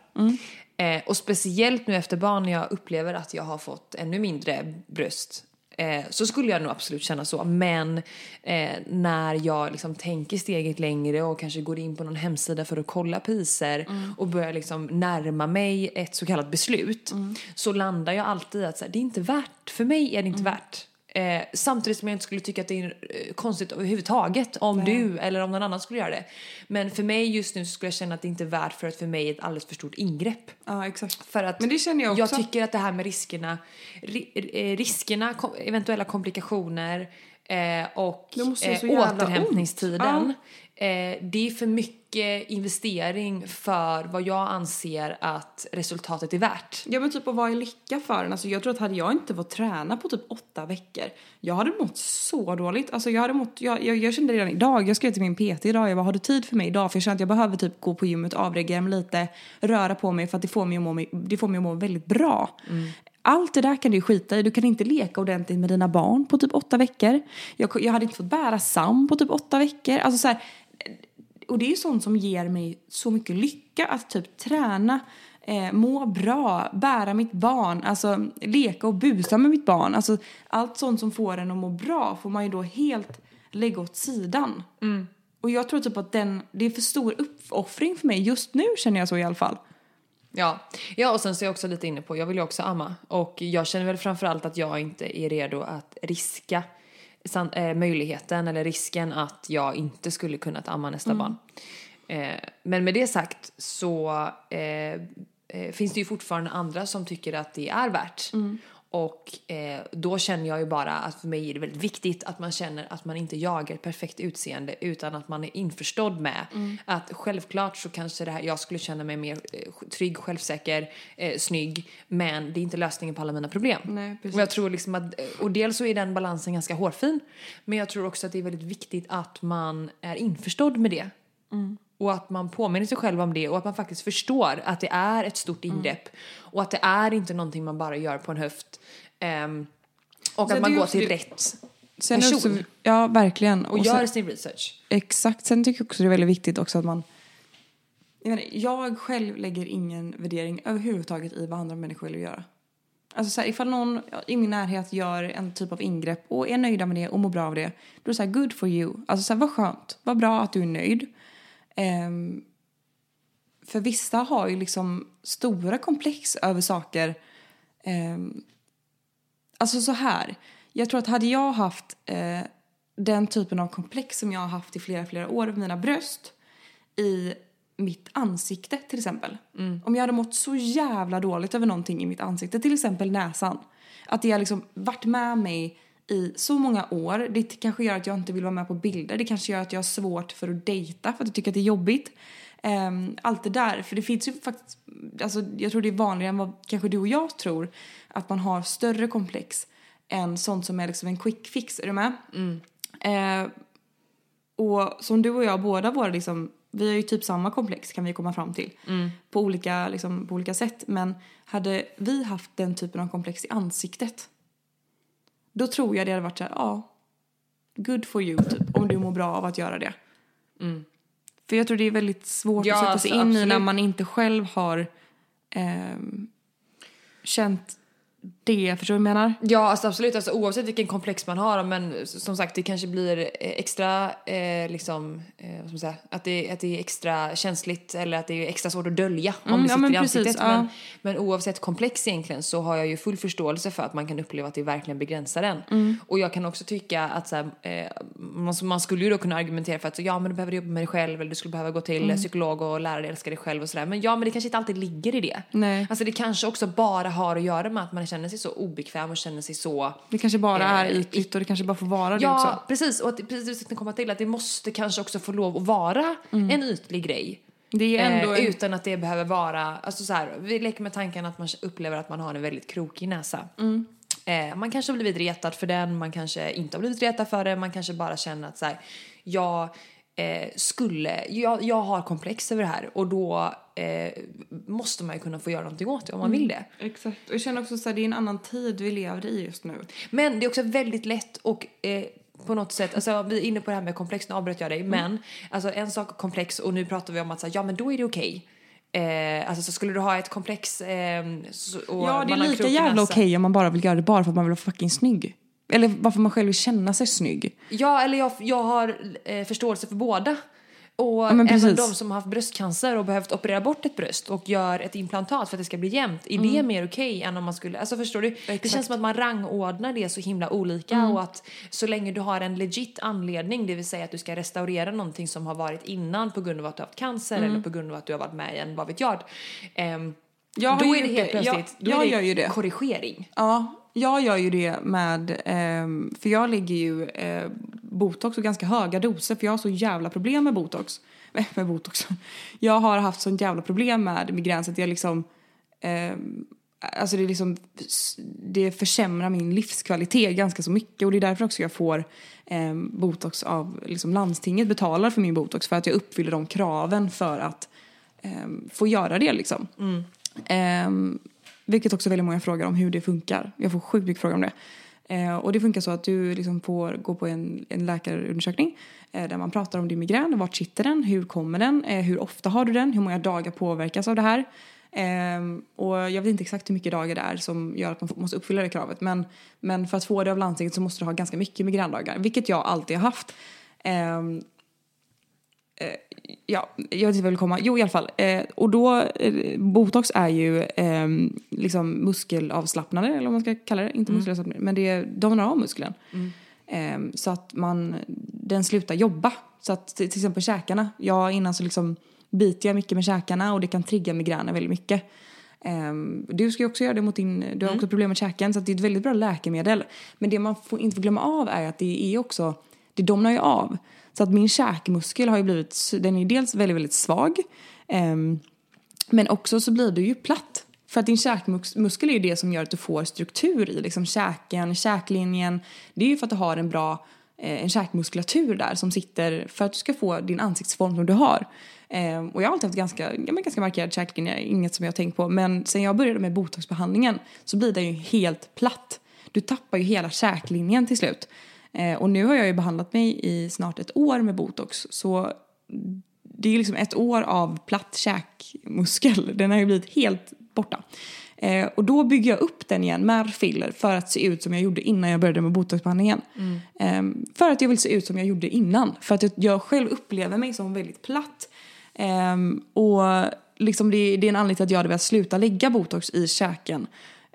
Eh, och speciellt nu efter barn när jag upplever att jag har fått ännu mindre bröst eh, så skulle jag nog absolut känna så. Men eh, när jag liksom tänker steget längre och kanske går in på någon hemsida för att kolla priser och börjar liksom närma mig ett så kallat beslut så landar jag alltid i att så här, det är inte värt, för mig är det inte värt. Eh, samtidigt som jag inte skulle tycka att det är eh, konstigt överhuvudtaget om du eller om någon annan skulle göra det. Men för mig just nu så skulle jag känna att det inte är värt för att för mig är ett alldeles för stort ingrepp. Ja, exakt. För att Men det känner jag också. Jag tycker att det här med riskerna, ri, eh, riskerna, kom, eventuella komplikationer eh, och eh, återhämtningstiden eh, det är för mycket investering för vad jag anser att resultatet är värt. Ja men typ och vad är lycka för en? Alltså jag tror att hade jag inte fått träna på typ åtta veckor, jag hade mått så dåligt. Alltså jag hade mått, jag, jag, jag kände redan idag, jag skrev till min PT idag, jag bara har du tid för mig idag? För jag känner att jag behöver typ gå på gymmet, avreagera mig lite, röra på mig för att det får mig att må, det får mig att må väldigt bra. Allt det där kan du skita i. Du kan inte leka ordentligt med dina barn på typ åtta veckor. Jag, jag hade inte fått bära Sam på typ åtta veckor. Alltså så här, och det är sånt som ger mig så mycket lycka att typ träna, eh, må bra, bära mitt barn, alltså leka och busa med mitt barn. Alltså allt sånt som får en att må bra får man ju då helt lägga åt sidan. Och jag tror typ att den, det är för stor uppoffring för mig just nu känner jag så i alla fall. Ja. ja, och sen så är jag också lite inne på, jag vill ju också amma. Och jag känner väl framförallt att jag inte är redo att riska möjligheten eller risken att jag inte skulle kunna amma nästa barn. Eh, men med det sagt så eh, eh, finns det ju fortfarande andra som tycker att det är värt. Och eh, då känner jag ju bara att för mig är det väldigt viktigt att man känner att man inte jagar ett perfekt utseende utan att man är införstådd med att självklart så kanske det här, jag skulle känna mig mer eh, trygg, självsäker, eh, snygg men det är inte lösningen på alla mina problem. Nej, och jag tror liksom att, och dels så är den balansen ganska hårfin men jag tror också att det är väldigt viktigt att man är införstådd med det. Och att man påminner sig själv om det och att man faktiskt förstår att det är ett stort Mm. ingrepp. Och att det är inte någonting man bara gör på en höft. Ehm, och Sen att man går till det- rätt Sen person. också, ja, verkligen. och, Och gör sen- sin research. Exakt. Sen tycker jag också det är väldigt viktigt också att man... Jag, menar, jag själv lägger ingen värdering överhuvudtaget i vad andra människor vill göra. Alltså så här, ifall någon i min närhet gör en typ av ingrepp och är nöjda med det och mår bra av det, då är det så här, good for you. Alltså så här, vad skönt, vad bra att du är nöjd. Ehm, för vissa har ju liksom stora komplex över saker. Ehm, alltså så här, jag tror att hade jag haft eh, den typen av komplex som jag har haft i flera, flera år över mina bröst i mitt ansikte till exempel. Om jag hade mått så jävla dåligt över någonting i mitt ansikte, till exempel näsan. Att det har liksom varit med mig i så många år. Det kanske gör att jag inte vill vara med på bilder. Det kanske gör att jag har svårt för att dejta för att jag tycker att det är jobbigt. Ehm, allt det där. För det finns ju faktiskt, alltså jag tror det är vanligare än vad kanske du och jag tror, att man har större komplex än sånt som är liksom en quick fix. Är du med? Eh, och som du och jag båda våra liksom, vi har ju typ samma komplex kan vi komma fram till. På, olika, liksom, på olika sätt. Men hade vi haft den typen av komplex i ansiktet. Då tror jag det hade varit så här, ja. good for you typ. Om du mår bra av att göra det. För jag tror det är väldigt svårt Ja, att sätta sig alltså, in i när absolut. man inte själv har ehm, känt det. Förstår du vad jag menar? Ja, alltså absolut. Alltså, oavsett vilken komplex man har. Men som sagt, det kanske blir eh, extra, eh, liksom, eh, vad ska man säga, att det, att det är extra känsligt eller att det är extra svårt att dölja om Mm, det ja, sitter men i ansiktet. precis, ja. men, men oavsett komplex egentligen så har jag ju full förståelse för att man kan uppleva att det verkligen begränsar den. Mm. Och jag kan också tycka att så här, eh, man, man skulle ju då kunna argumentera för att så, ja men du behöver jobba med dig själv eller du skulle behöva gå till Mm. psykolog och lära dig älska dig själv och sådär. Men ja, men det kanske inte alltid ligger i det. Nej. Alltså det kanske också bara har att göra med att man känner sig så obekväm och känner sig så Det kanske bara är Eh, ytligt och det kanske bara får vara det Ja, också. precis. Och att det, precis det tänkte komma till att det måste kanske också få lov att vara en ytlig grej. Det är ändå Eh, en, Utan att det behöver vara, alltså så här, vi leker med tanken att man upplever att man har en väldigt krokig näsa. Eh, man kanske har blivit retad för den, man kanske inte har blivit retad för det, man kanske bara känner att så här, jag eh, skulle, jag, jag har komplex över det här och då eh, måste man ju kunna få göra någonting åt det om man vill det. Exakt. Och jag känner också att det är en annan tid vi lever i just nu. Men det är också väldigt lätt och eh, på något sätt, alltså vi är inne på det här med komplex, nu avbröt jag dig, Mm. men alltså en sak är komplex och nu pratar vi om att så här, ja men då är det okej. Eh, alltså så skulle du ha ett komplex eh, så, och Ja, det är lika jävla okej om man bara vill göra det bara för att man vill vara fucking snygg. Eller varför man själv vill känna sig snygg. Ja, eller jag, jag har eh, förståelse för båda. Och men även precis. de som har haft bröstcancer och behövt operera bort ett bröst och gör ett implantat för att det ska bli jämnt. Är det mer okej än om man skulle, alltså förstår du? Det känns som att man rangordnar det så himla olika och att så länge du har en legit anledning, det vill säga att du ska restaurera någonting som har varit innan på grund av att du har haft cancer eller på grund av att du har varit med i en, vad vet jag. ehm, Jag då är det helt plötsligt Jag- jag det. korrigering. Ja, jag gör ju det med, ehm, för jag lägger ju eh, botox och ganska höga doser för jag har så jävla problem med botox. Med, med botox. Jag har haft sånt jävla problem med migrän så att jag liksom, ehm, alltså det liksom, det försämrar min livskvalitet ganska så mycket och det är därför också jag får ehm, botox av, liksom landstinget betalar för min botox för att jag uppfyller de kraven för att ehm, få göra det liksom. Ehm, vilket också väldigt många frågar om hur det funkar. Jag får sjukt mycket frågor om det. Eh, och det funkar så att du liksom får gå på en, en läkarundersökning eh, där man pratar om din migrän, vart sitter den, hur kommer den, eh, hur ofta har du den, hur många dagar påverkas av det här. Ehm, och jag vet inte exakt hur mycket dagar det är som gör att man måste uppfylla det kravet men, men för att få det av landstinget så måste du ha ganska mycket migrändagar, vilket jag alltid har haft. Ehm, Ehm, ja, jag vet inte vad jag vill komma. Jo, i alla fall. Eh, och då, eh, botox är ju eh, liksom muskelavslappnande, eller vad man ska kalla det. Inte muskelavslappnande, men det domnar av muskeln. Eh, så att man, den slutar jobba. Så att till exempel käkarna, jag innan så liksom biter jag mycket med käkarna och det kan trigga migräner väldigt mycket. Ehm, du ska ju också göra det mot din, du har också problem med käken så det är ett väldigt bra läkemedel. Men det man får inte får glömma av är att det är också, det domnar ju av. Så att min käkmuskel har ju blivit, den är ju dels väldigt, väldigt svag. um, men också så blir du ju platt. För att din käkmuskel är ju det som gör att du får struktur i liksom käken, käklinjen. Det är ju för att du har en bra eh, en käkmuskulatur där som sitter för att du ska få din ansiktsform som du har. Eh, och jag har alltid haft ganska, ja, men ganska markerad käklinje, inget som jag har tänkt på. Men sen jag började med botoxbehandlingen så blir den ju helt platt. Du tappar ju hela käklinjen till slut. Eh, och nu har jag ju behandlat mig i snart ett år med botox. Så det är liksom ett år av platt käkmuskel. Den har ju blivit helt borta. Eh, och då bygger jag upp den igen med filler för att se ut som jag gjorde innan jag började med botoxbehandlingen. Eh, för att jag vill se ut som jag gjorde innan. För att jag, jag själv upplever mig som väldigt platt. Eh, och liksom det, det är en anledning till att jag hade velat sluta lägga botox i käken.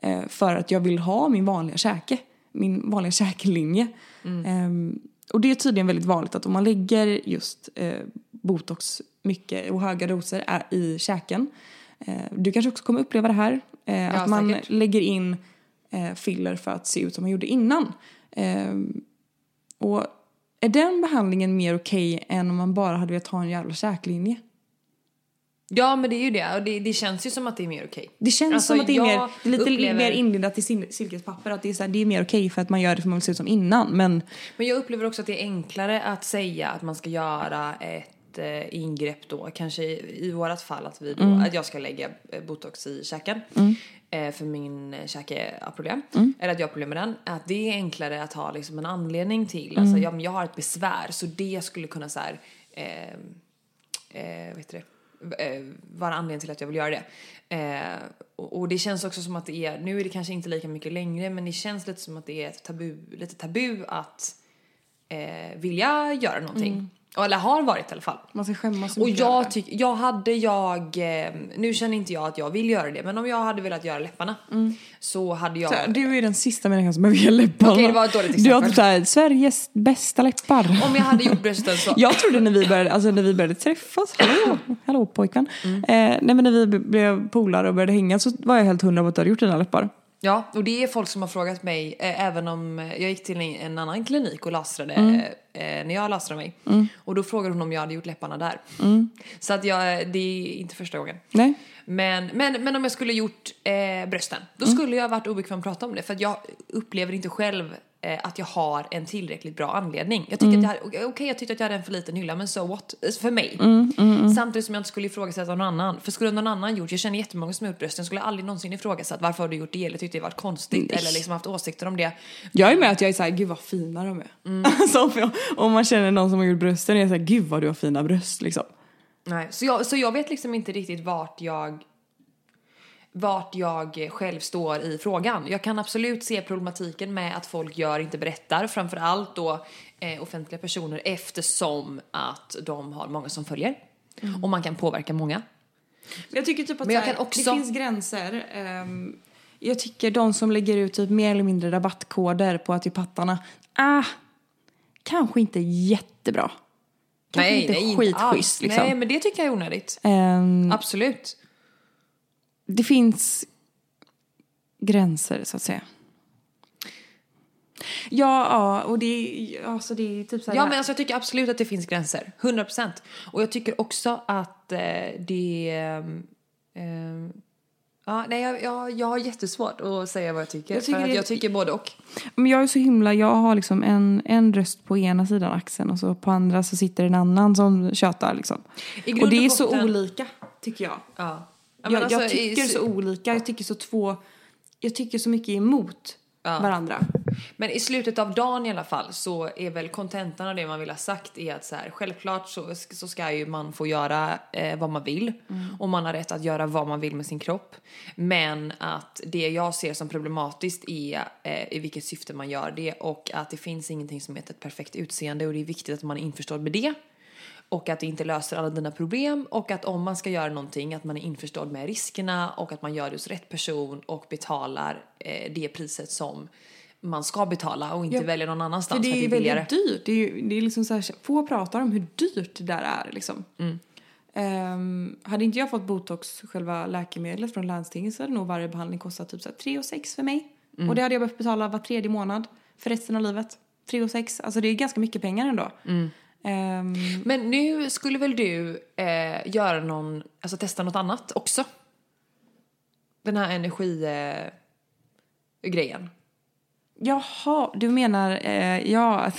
Eh, för att jag vill ha min vanliga käke. Min vanliga käklinje. Eh, och det är tydligen väldigt vanligt att om man lägger just eh, botox mycket och höga doser är i käken. Eh, du kanske också kommer uppleva det här. Eh, att man säkert. lägger in eh, filler för att se ut som man gjorde innan. Eh, och är den behandlingen mer okej än om man bara hade velat ha en jävla käklinje? Ja men det är ju det och det, det känns ju som att det är mer okej. Det känns Alltså, som att det är, jag mer, det är lite upplever- mer inlindat i sil- silkespapper. Att det är, så här, det är mer okej för att man gör det för man vill se ut som innan. Men Men jag upplever också att det är enklare att säga att man ska göra ett eh, ingrepp då, kanske i, i vårat fall att vi då, att jag ska lägga eh, botox i käken eh, för min eh, käke har problem, eller att jag har problem med den, att det är enklare att ha liksom en anledning till, alltså ja, men jag har ett besvär så det skulle kunna så här, eh, eh, vad heter det? Eh, vara anledningen till att jag vill göra det. Eh, och, och det känns också som att det är, nu är det kanske inte lika mycket längre, men det känns lite som att det är ett tabu, lite tabu att eh, vilja göra någonting. Mm. Eller har varit i alla fall. man ska skämmas Och jag tycker, jag hade jag, eh, nu känner inte jag att jag vill göra det, men om jag hade velat göra läpparna så hade jag... Så du är den sista människan som behöver ge läpparna. Okej, det var ett dåligt Du har exempel. typ såhär, Sveriges bästa läppar. Om jag hade gjort brösten så... Jag trodde när vi började, alltså när vi började träffas, hallå, hallå pojkvän. Mm. Eh, nej men när vi blev polare och började hänga så var jag helt hundra på att du hade gjort dina läppar. Ja, och det är folk som har frågat mig, eh, även om eh, jag gick till en, annan klinik och lastrade Mm. eh, när jag lastrade mig. Och då frågade hon om jag hade gjort läpparna där. Så att jag, det är inte första gången. Nej. Men, men, men om jag skulle gjort eh, brösten, då skulle jag varit obekväm att prata om det. För jag upplever inte själv eh, att jag har en tillräckligt bra anledning. Jag tycker att jag okej okej, jag tyckte att jag hade en för liten hylla, men so what? Eh, För mig. Samtidigt som jag inte skulle ifrågasätta någon annan. För skulle någon annan gjort, jag känner jättemånga som har gjort brösten, skulle aldrig någonsin ifrågasatt varför har du gjort det eller tyckte det varit konstigt eller liksom haft åsikter om det. Jag är med att jag är såhär, gud vad fina de är. Mm. Alltså, om, jag, om man känner någon som har gjort brösten är jag såhär, gud vad du har fina bröst liksom. Nej, så jag, så jag vet liksom inte riktigt vart jag vart jag själv står i frågan. Jag kan absolut se problematiken med att folk gör, inte berättar, framförallt då eh, offentliga personer eftersom att de har många som följer. Och man kan påverka många. Men jag tycker typ att här, också- det finns gränser. Ehm, jag tycker de som lägger ut typ mer eller mindre rabattkoder på att till pattarna, ah, kanske inte jättebra. Kanske inte alls. skitschysst liksom. Nej, men det tycker jag är onödigt. Ehm, Absolut. Det finns gränser så att säga. Ja, ja och det, är- alltså det är typ så här. Ja men alltså jag tycker absolut att det finns gränser. 100%. Och jag tycker också att eh, det... ehm, ja, nej jag, jag, jag har jättesvårt att säga vad jag tycker. Jag tycker för att jag tycker både och. Men jag är så himla, jag har liksom en, en röst på ena sidan axeln och så på andra så sitter en annan som tjötar liksom. I grund Och det är så botten- olika tycker jag. Ja. Ja, men jag, alltså, jag i- tycker så olika, jag tycker så två, jag tycker så mycket emot Ja. varandra. Men i slutet av dagen i alla fall så är väl kontentan av det man vill ha sagt är att så här, självklart så, så ska ju man få göra eh, vad man vill och man har rätt att göra vad man vill med sin kropp. Men att det jag ser som problematiskt är eh, i vilket syfte man gör det och att det finns ingenting som heter ett perfekt utseende och det är viktigt att man är införstådd med det. Och att det inte löser alla dina problem och att om man ska göra någonting att man är införstådd med riskerna och att man gör det hos rätt person och betalar eh, det priset som man ska betala och inte Ja, väljer någon För annanstans det för, är ju att det är väldigt dyrt. Det är, ju, det är liksom så här, få pratar om hur dyrt det där är liksom. Mm. Ehm, hade inte jag fått botox, själva läkemedlet från landstinget så hade nog varje behandling kostat typ så här 3 och 6 för mig. Mm. Och det hade jag behövt betala var tredje månad för resten av livet. 3 och 6, alltså det är ganska mycket pengar ändå. Mm. Ehm, Men nu skulle väl du eh, göra någon, alltså testa något annat också? Den här energi eh, jaha, du menar, eh, ja.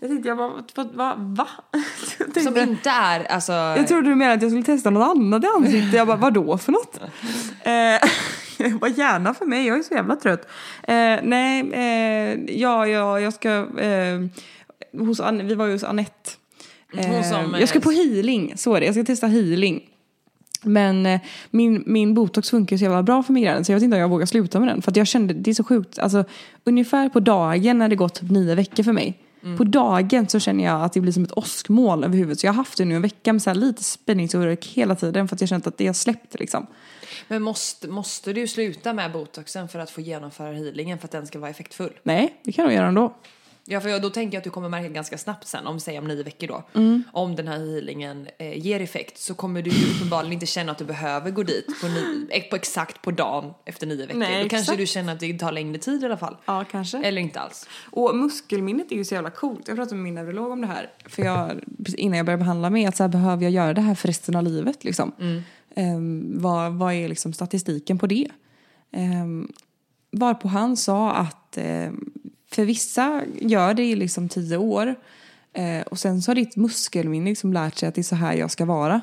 Jag tänkte jag bara, va? va? Jag tänkte- Som inte är alltså... Jag trodde du menade att jag skulle testa något annat i ansiktet. Jag bara, vadå för något? Eh, jag bara, gärna för mig, jag är så jävla trött. Eh, nej, eh, ja, ja, jag ska... Eh, hos vi var ju hos Anette. Som, eh, jag ska på healing, så är det. Jag ska testa healing. Men eh, min, min botox funkar så jävla bra för migränen så jag vet inte om jag vågar sluta med den. För att jag kände, det är så sjukt, alltså ungefär på dagen när det gått typ nio veckor för mig. På dagen så känner jag att det blir som ett åskmoln över huvudet. Så jag har haft det nu en vecka med så lite spänningsorök hela tiden för att jag känt att det har släppt liksom. Men måste, måste du sluta med botoxen för att få genomföra healingen för att den ska vara effektfull? Nej, det kan jag göra ändå. Ja, för då tänker jag att du kommer märka ganska snabbt sen, om säg om nio veckor då, Mm. om den här healingen eh, ger effekt så kommer du ju uppenbarligen inte känna att du behöver gå dit på, ni, eh, på exakt på dagen efter nio veckor. Nej, då kanske exakt. du känner att det tar längre tid i alla fall. Ja, kanske. Eller inte alls. Och muskelminnet är ju så jävla coolt. Jag pratade med min neurolog om det här. För jag, innan jag började behandla mig, att så här, behöver jag göra det här för resten av livet? Liksom? Ehm, vad, vad är liksom statistiken på det? Um, varpå han sa att ehm, för vissa gör det i liksom tio år. Eh, och sen så har ditt muskelminne liksom lärt sig att det är så här jag ska vara.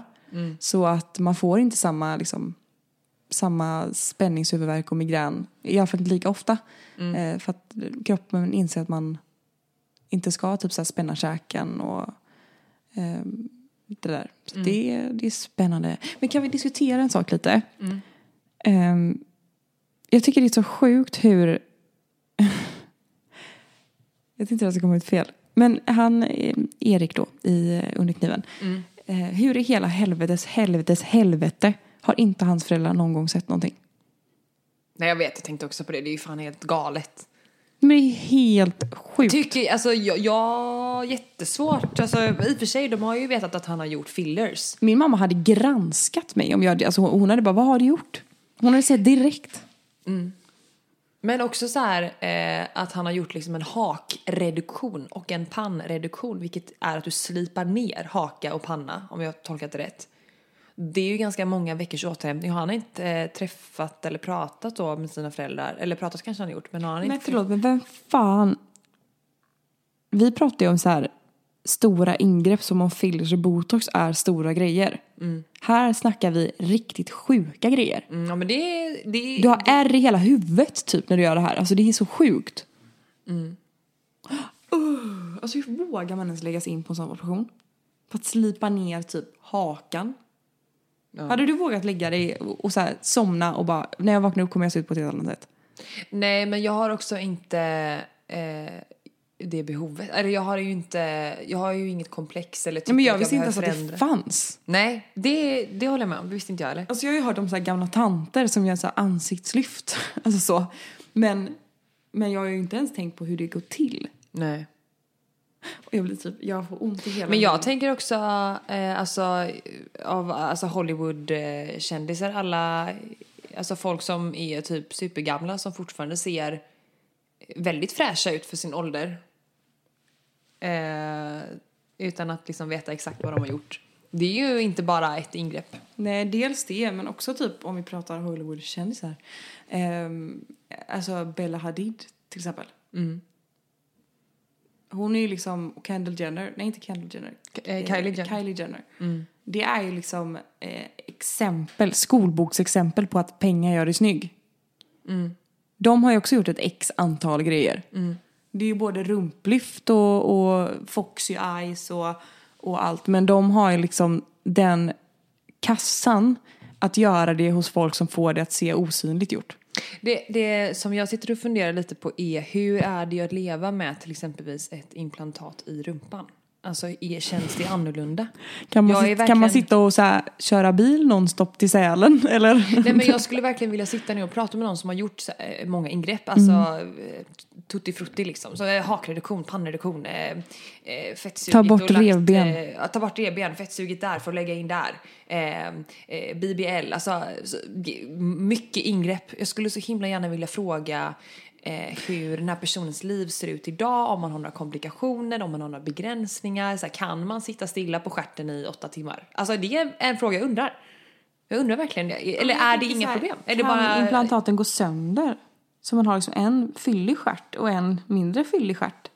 Så att man får inte samma liksom, samma spänningshuvudvärk och migrän. I alla fall inte lika ofta. Eh, för att kroppen inser att man inte ska typ så här spänna käken och ehm, det där. Så det, är- det är spännande. Men kan vi diskutera en sak lite? Ehm, jag tycker det är så sjukt hur... jag tänkte att det komma ut fel. Men han, eh, Erik då, i eh, Underkniven. Eh, hur i hela helvetes helvetes helvete har inte hans föräldrar någon gång sett någonting? Nej jag vet, jag tänkte också på det, det är ju fan helt galet. Men det är helt sjukt. Tycker, alltså jag, jag jättesvårt. Alltså i och för sig, de har ju vetat att han har gjort fillers. Min mamma hade granskat mig om jag alltså hon hade bara, vad har du gjort? Hon hade sett direkt. Men också så här eh, att han har gjort liksom en hakreduktion och en pannreduktion, vilket är att du slipar ner haka och panna, om jag har tolkat det rätt. Det är ju ganska många veckors återhämtning. Har han inte eh, träffat eller pratat då med sina föräldrar? Eller pratat kanske han har gjort, men har han Men inte förlåt, men vem fan... Vi pratar ju om så här stora ingrepp som om fillers och botox är stora grejer. Här snackar vi riktigt sjuka grejer. Mm, ja men det, det Du har ärr i hela huvudet typ när du gör det här. Alltså det är så sjukt. Uh, alltså hur vågar man ens lägga sig in på en sån operation? För att slipa ner typ hakan. Hade du vågat lägga dig och och så här, somna och bara, när jag vaknar upp kommer jag se ut på ett helt annat sätt? Nej, men jag har också inte eh, det behovet. Eller jag har ju inte, jag har ju inget komplex eller tycker Nej, men jag att visste inte ens att det fanns. Nej, det, det håller jag med om. Det visste inte jag heller. Alltså jag har ju hört om så gamla tanter som gör så ansiktslyft. Alltså så. Men, men jag har ju inte ens tänkt på hur det går till. Nej. Och jag blir typ, jag får ont i hela Men jag min- tänker också, eh, alltså, av alltså Hollywood-kändisar, alla, alltså folk som är typ supergamla som fortfarande ser väldigt fräscha ut för sin ålder. Eh, utan att liksom veta exakt vad de har gjort. Det är ju inte bara ett ingrepp. Nej, dels det, men också typ om vi pratar Hollywood-kändisar. Um, alltså Bella Hadid till exempel. Hon är ju liksom, Kendall Jenner, nej inte Kendall Jenner. eh, Kylie Jenner. Kylie Jenner. Det är ju liksom eh, exempel, skolboksexempel på att pengar gör dig snygg. De har ju också gjort ett x antal grejer. Det är ju både rumplyft och, och foxy eyes och, och allt. Men de har ju liksom den kassan att göra det hos folk som får det att se osynligt gjort. Det, det som jag sitter och funderar lite på är hur är det att leva med till exempelvis ett implantat i rumpan? Alltså är, känns det annorlunda? Kan man, sit- kan man verkligen- sitta och så här, köra bil nonstop till Sälen? Eller? Nej men jag skulle verkligen vilja sitta ner och prata med någon som har gjort så, eh, många ingrepp, alltså Mm. eh, tutti frutti liksom. Så eh, hakreduktion, pannreduktion, eh, fettsugit Ta bort lagt, revben. Ta bort revben, fettsugit där för att lägga in där. BBL, alltså så, mycket ingrepp. Jag skulle så himla gärna vilja fråga eh, hur den här personens liv ser ut idag, om man har några komplikationer, om man har några begränsningar. Så här, kan man sitta stilla på stjärten i åtta timmar? Alltså det är en fråga jag undrar. Jag undrar verkligen det. Eller är det inga problem? Är kan bara... implantaten gå sönder? Så man har liksom en fyllig stjärt och en mindre fyllig stjärt.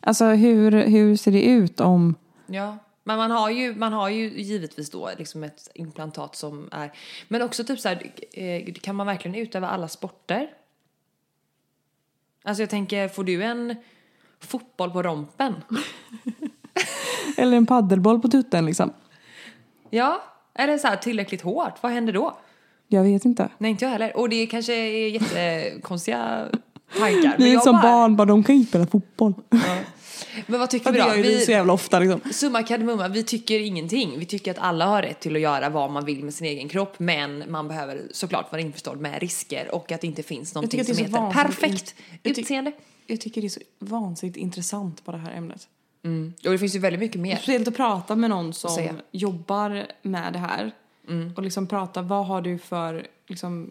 Alltså hur, hur ser det ut om... Ja, men man har ju, man har ju givetvis då liksom ett implantat som är... Men också typ så här, eh, kan man verkligen utöva alla sporter? Alltså jag tänker, får du en fotboll på rompen? Eller en paddelboll på tutten liksom? Ja, är det så här tillräckligt hårt? Vad händer då? Jag vet inte. Nej, inte jag heller. Och det kanske är jättekonstiga tankar. Vi är som bara- barn, bara de kan ju inte spela fotboll. Men vad tycker det vi då? gör ju vi så jävla ofta liksom. Summa kardemumma, vi tycker ingenting. Vi tycker att alla har rätt till att göra vad man vill med sin egen kropp men man behöver såklart vara införstådd med risker och att det inte finns någonting det som heter perfekt in- utseende. Jag tycker det är så vansinnigt intressant på det här ämnet. Mm. Och det finns ju väldigt mycket mer. Speciellt att prata med någon som jobbar med det här. Och liksom prata, vad har du för, liksom,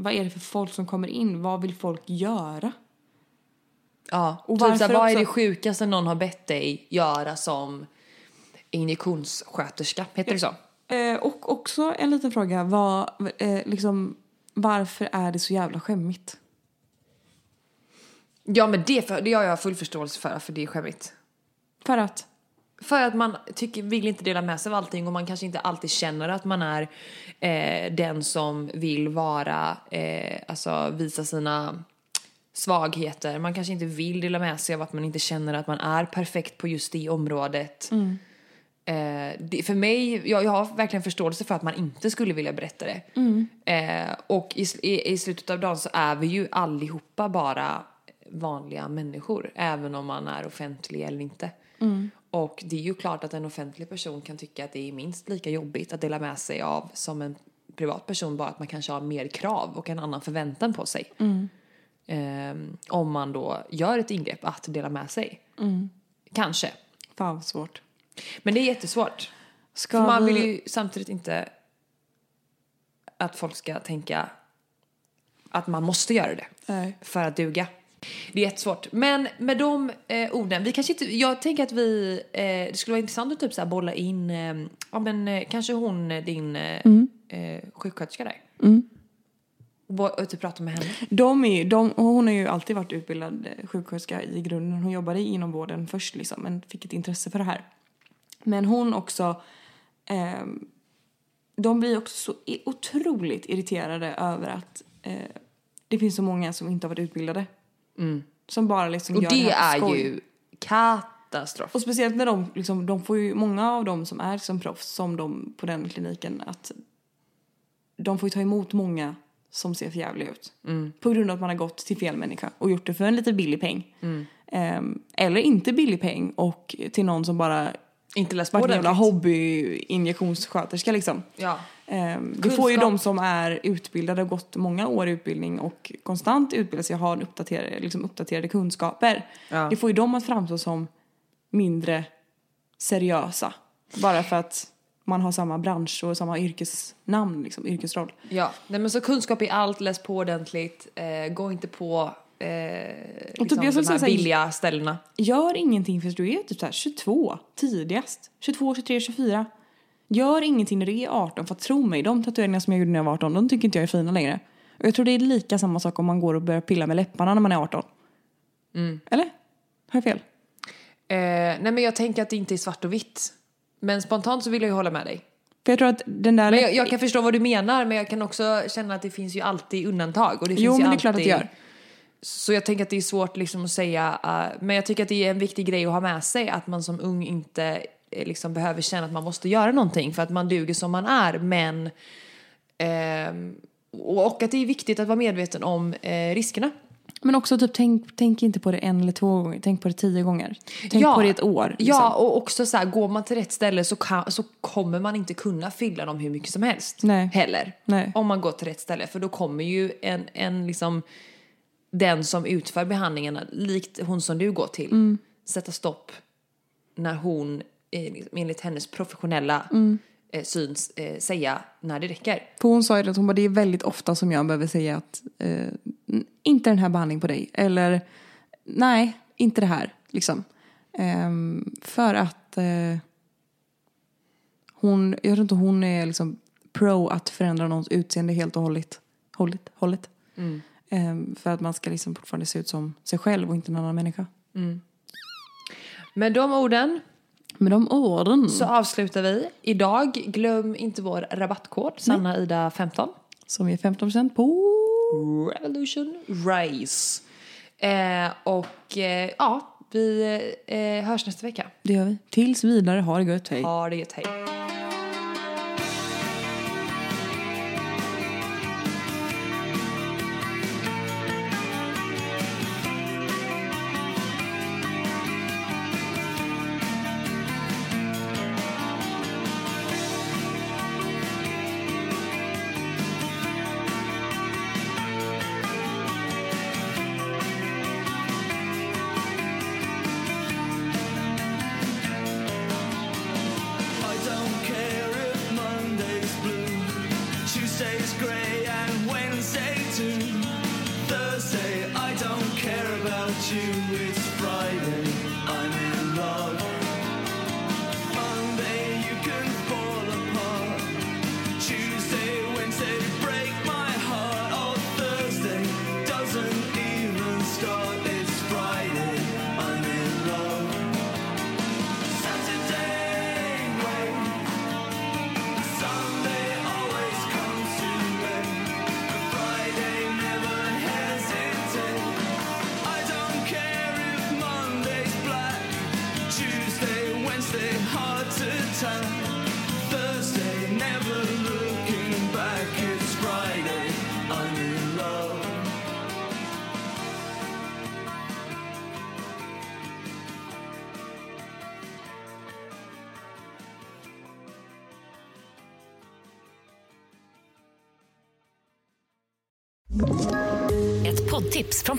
vad är det för folk som kommer in? Vad vill folk göra? Ja, Och typ såhär, vad är det sjukaste någon har bett dig göra som injektionssköterska? Heter det så? Eh, och också en liten fråga, vad, eh, liksom, varför är det så jävla skämmigt? Ja men det, för, det har jag full förståelse för, för det är skämmigt. För att? För att man tycker, vill inte dela med sig av allting och man kanske inte alltid känner att man är eh, den som vill vara, eh, alltså visa sina svagheter. Man kanske inte vill dela med sig av att man inte känner att man är perfekt på just det området. Eh, det, för mig, jag, jag har verkligen förståelse för att man inte skulle vilja berätta det. Eh, och i, i, i slutet av dagen så är vi ju allihopa bara vanliga människor. Även om man är offentlig eller inte. Och det är ju klart att en offentlig person kan tycka att det är minst lika jobbigt att dela med sig av som en privat person. Bara att man kanske har mer krav och en annan förväntan på sig. Ehm, om man då gör ett ingrepp att dela med sig. Kanske. Fan vad svårt. Men det är jättesvårt. Ska För man vi- vill ju samtidigt inte att folk ska tänka att man måste göra det Nej. för att duga. Det är jättesvårt. Men med de eh, orden, vi kanske inte, jag tänker att vi, eh, det skulle vara intressant att typ så bolla in, eh, ja men eh, kanske hon, eh, din eh, eh, sjuksköterska där. Och, bo- och typ prata med henne. De är, de, hon har ju alltid varit utbildad sjuksköterska i grunden. Hon jobbade inom vården först liksom, men fick ett intresse för det här. Men hon också... ehm, de blir också så otroligt irriterade över att eh, det finns så många som inte har varit utbildade. Som bara liksom Och gör det här är på skoj. ju katastrof. Och speciellt när de, liksom, de får ju, många av dem som är som proffs, som de på den kliniken, att de får ju ta emot många som ser förjävliga ut. På grund av att man har gått till fel människa och gjort det för en lite billig peng. Ehm, eller inte billig peng och till någon som bara Inte läst på jävla hobby-injektionssköterska liksom. Ja. Ehm, det får ju de som är utbildade och gått många år i utbildning och konstant utbildar sig och har uppdaterade, liksom uppdaterade kunskaper. Ja. Det får ju dem att framstå som mindre seriösa. Bara för att man har samma bransch och samma yrkesnamn, liksom, yrkesroll. Ja, nej men så kunskap i allt, läs på ordentligt, eh, gå inte på eh, liksom skulle de här billiga ställena. Gör ingenting förrän du är typ så här 22 tidigast. 22, 23, 24. Gör ingenting när du är 18 för att tro mig, de tatueringar som jag gjorde när jag var 18, de tycker inte jag är fina längre. Och jag tror det är lika samma sak om man går och börjar pilla med läpparna när man är 18. Eller? Har jag fel? Eh, nej men jag tänker att det inte är svart och vitt. Men spontant så vill jag ju hålla med dig. För jag tror att den där... Men jag, jag kan förstå vad du menar men jag kan också känna att det finns ju alltid undantag. Och det finns jo, ju men det är klart att det gör. Så jag tänker att det är svårt liksom att säga, eh, men jag tycker att det är en viktig grej att ha med sig att man som ung inte liksom behöver känna att man måste göra någonting för att man duger som man är men ehm, och att det är viktigt att vara medveten om eh, riskerna. Men också typ tänk, tänk inte på det en eller två gånger, tänk på det tio gånger. Tänk på det ett år. Liksom. Ja, och också så här, går man till rätt ställe så, kan, så kommer man inte kunna fylla dem hur mycket som helst. Nej. Heller. Nej. Om man går till rätt ställe. För då kommer ju en, en liksom, den som utför behandlingen, likt hon som du går till, Mm. sätta stopp när hon, eh, enligt hennes professionella Mm. eh, syn, eh, säga när det räcker. För hon sa ju att hon bara, det är väldigt ofta som jag behöver säga att eh, inte den här behandlingen på dig. Eller nej, inte det här. Liksom. Ehm, för att eh, hon, jag tror inte hon är liksom pro att förändra någons utseende helt och hållet. hållet, hållet. Ehm, för att man ska liksom fortfarande se ut som sig själv och inte en annan människa. Med de orden Med de orden så avslutar vi. Idag, glöm inte vår rabattkod, Sanna Ida 15. som är 15% på... Revolution Race. Eh, och eh, ja, vi eh, hörs nästa vecka. Det gör vi. Tills vidare, ha det gött, hej. Ha det gött, hej.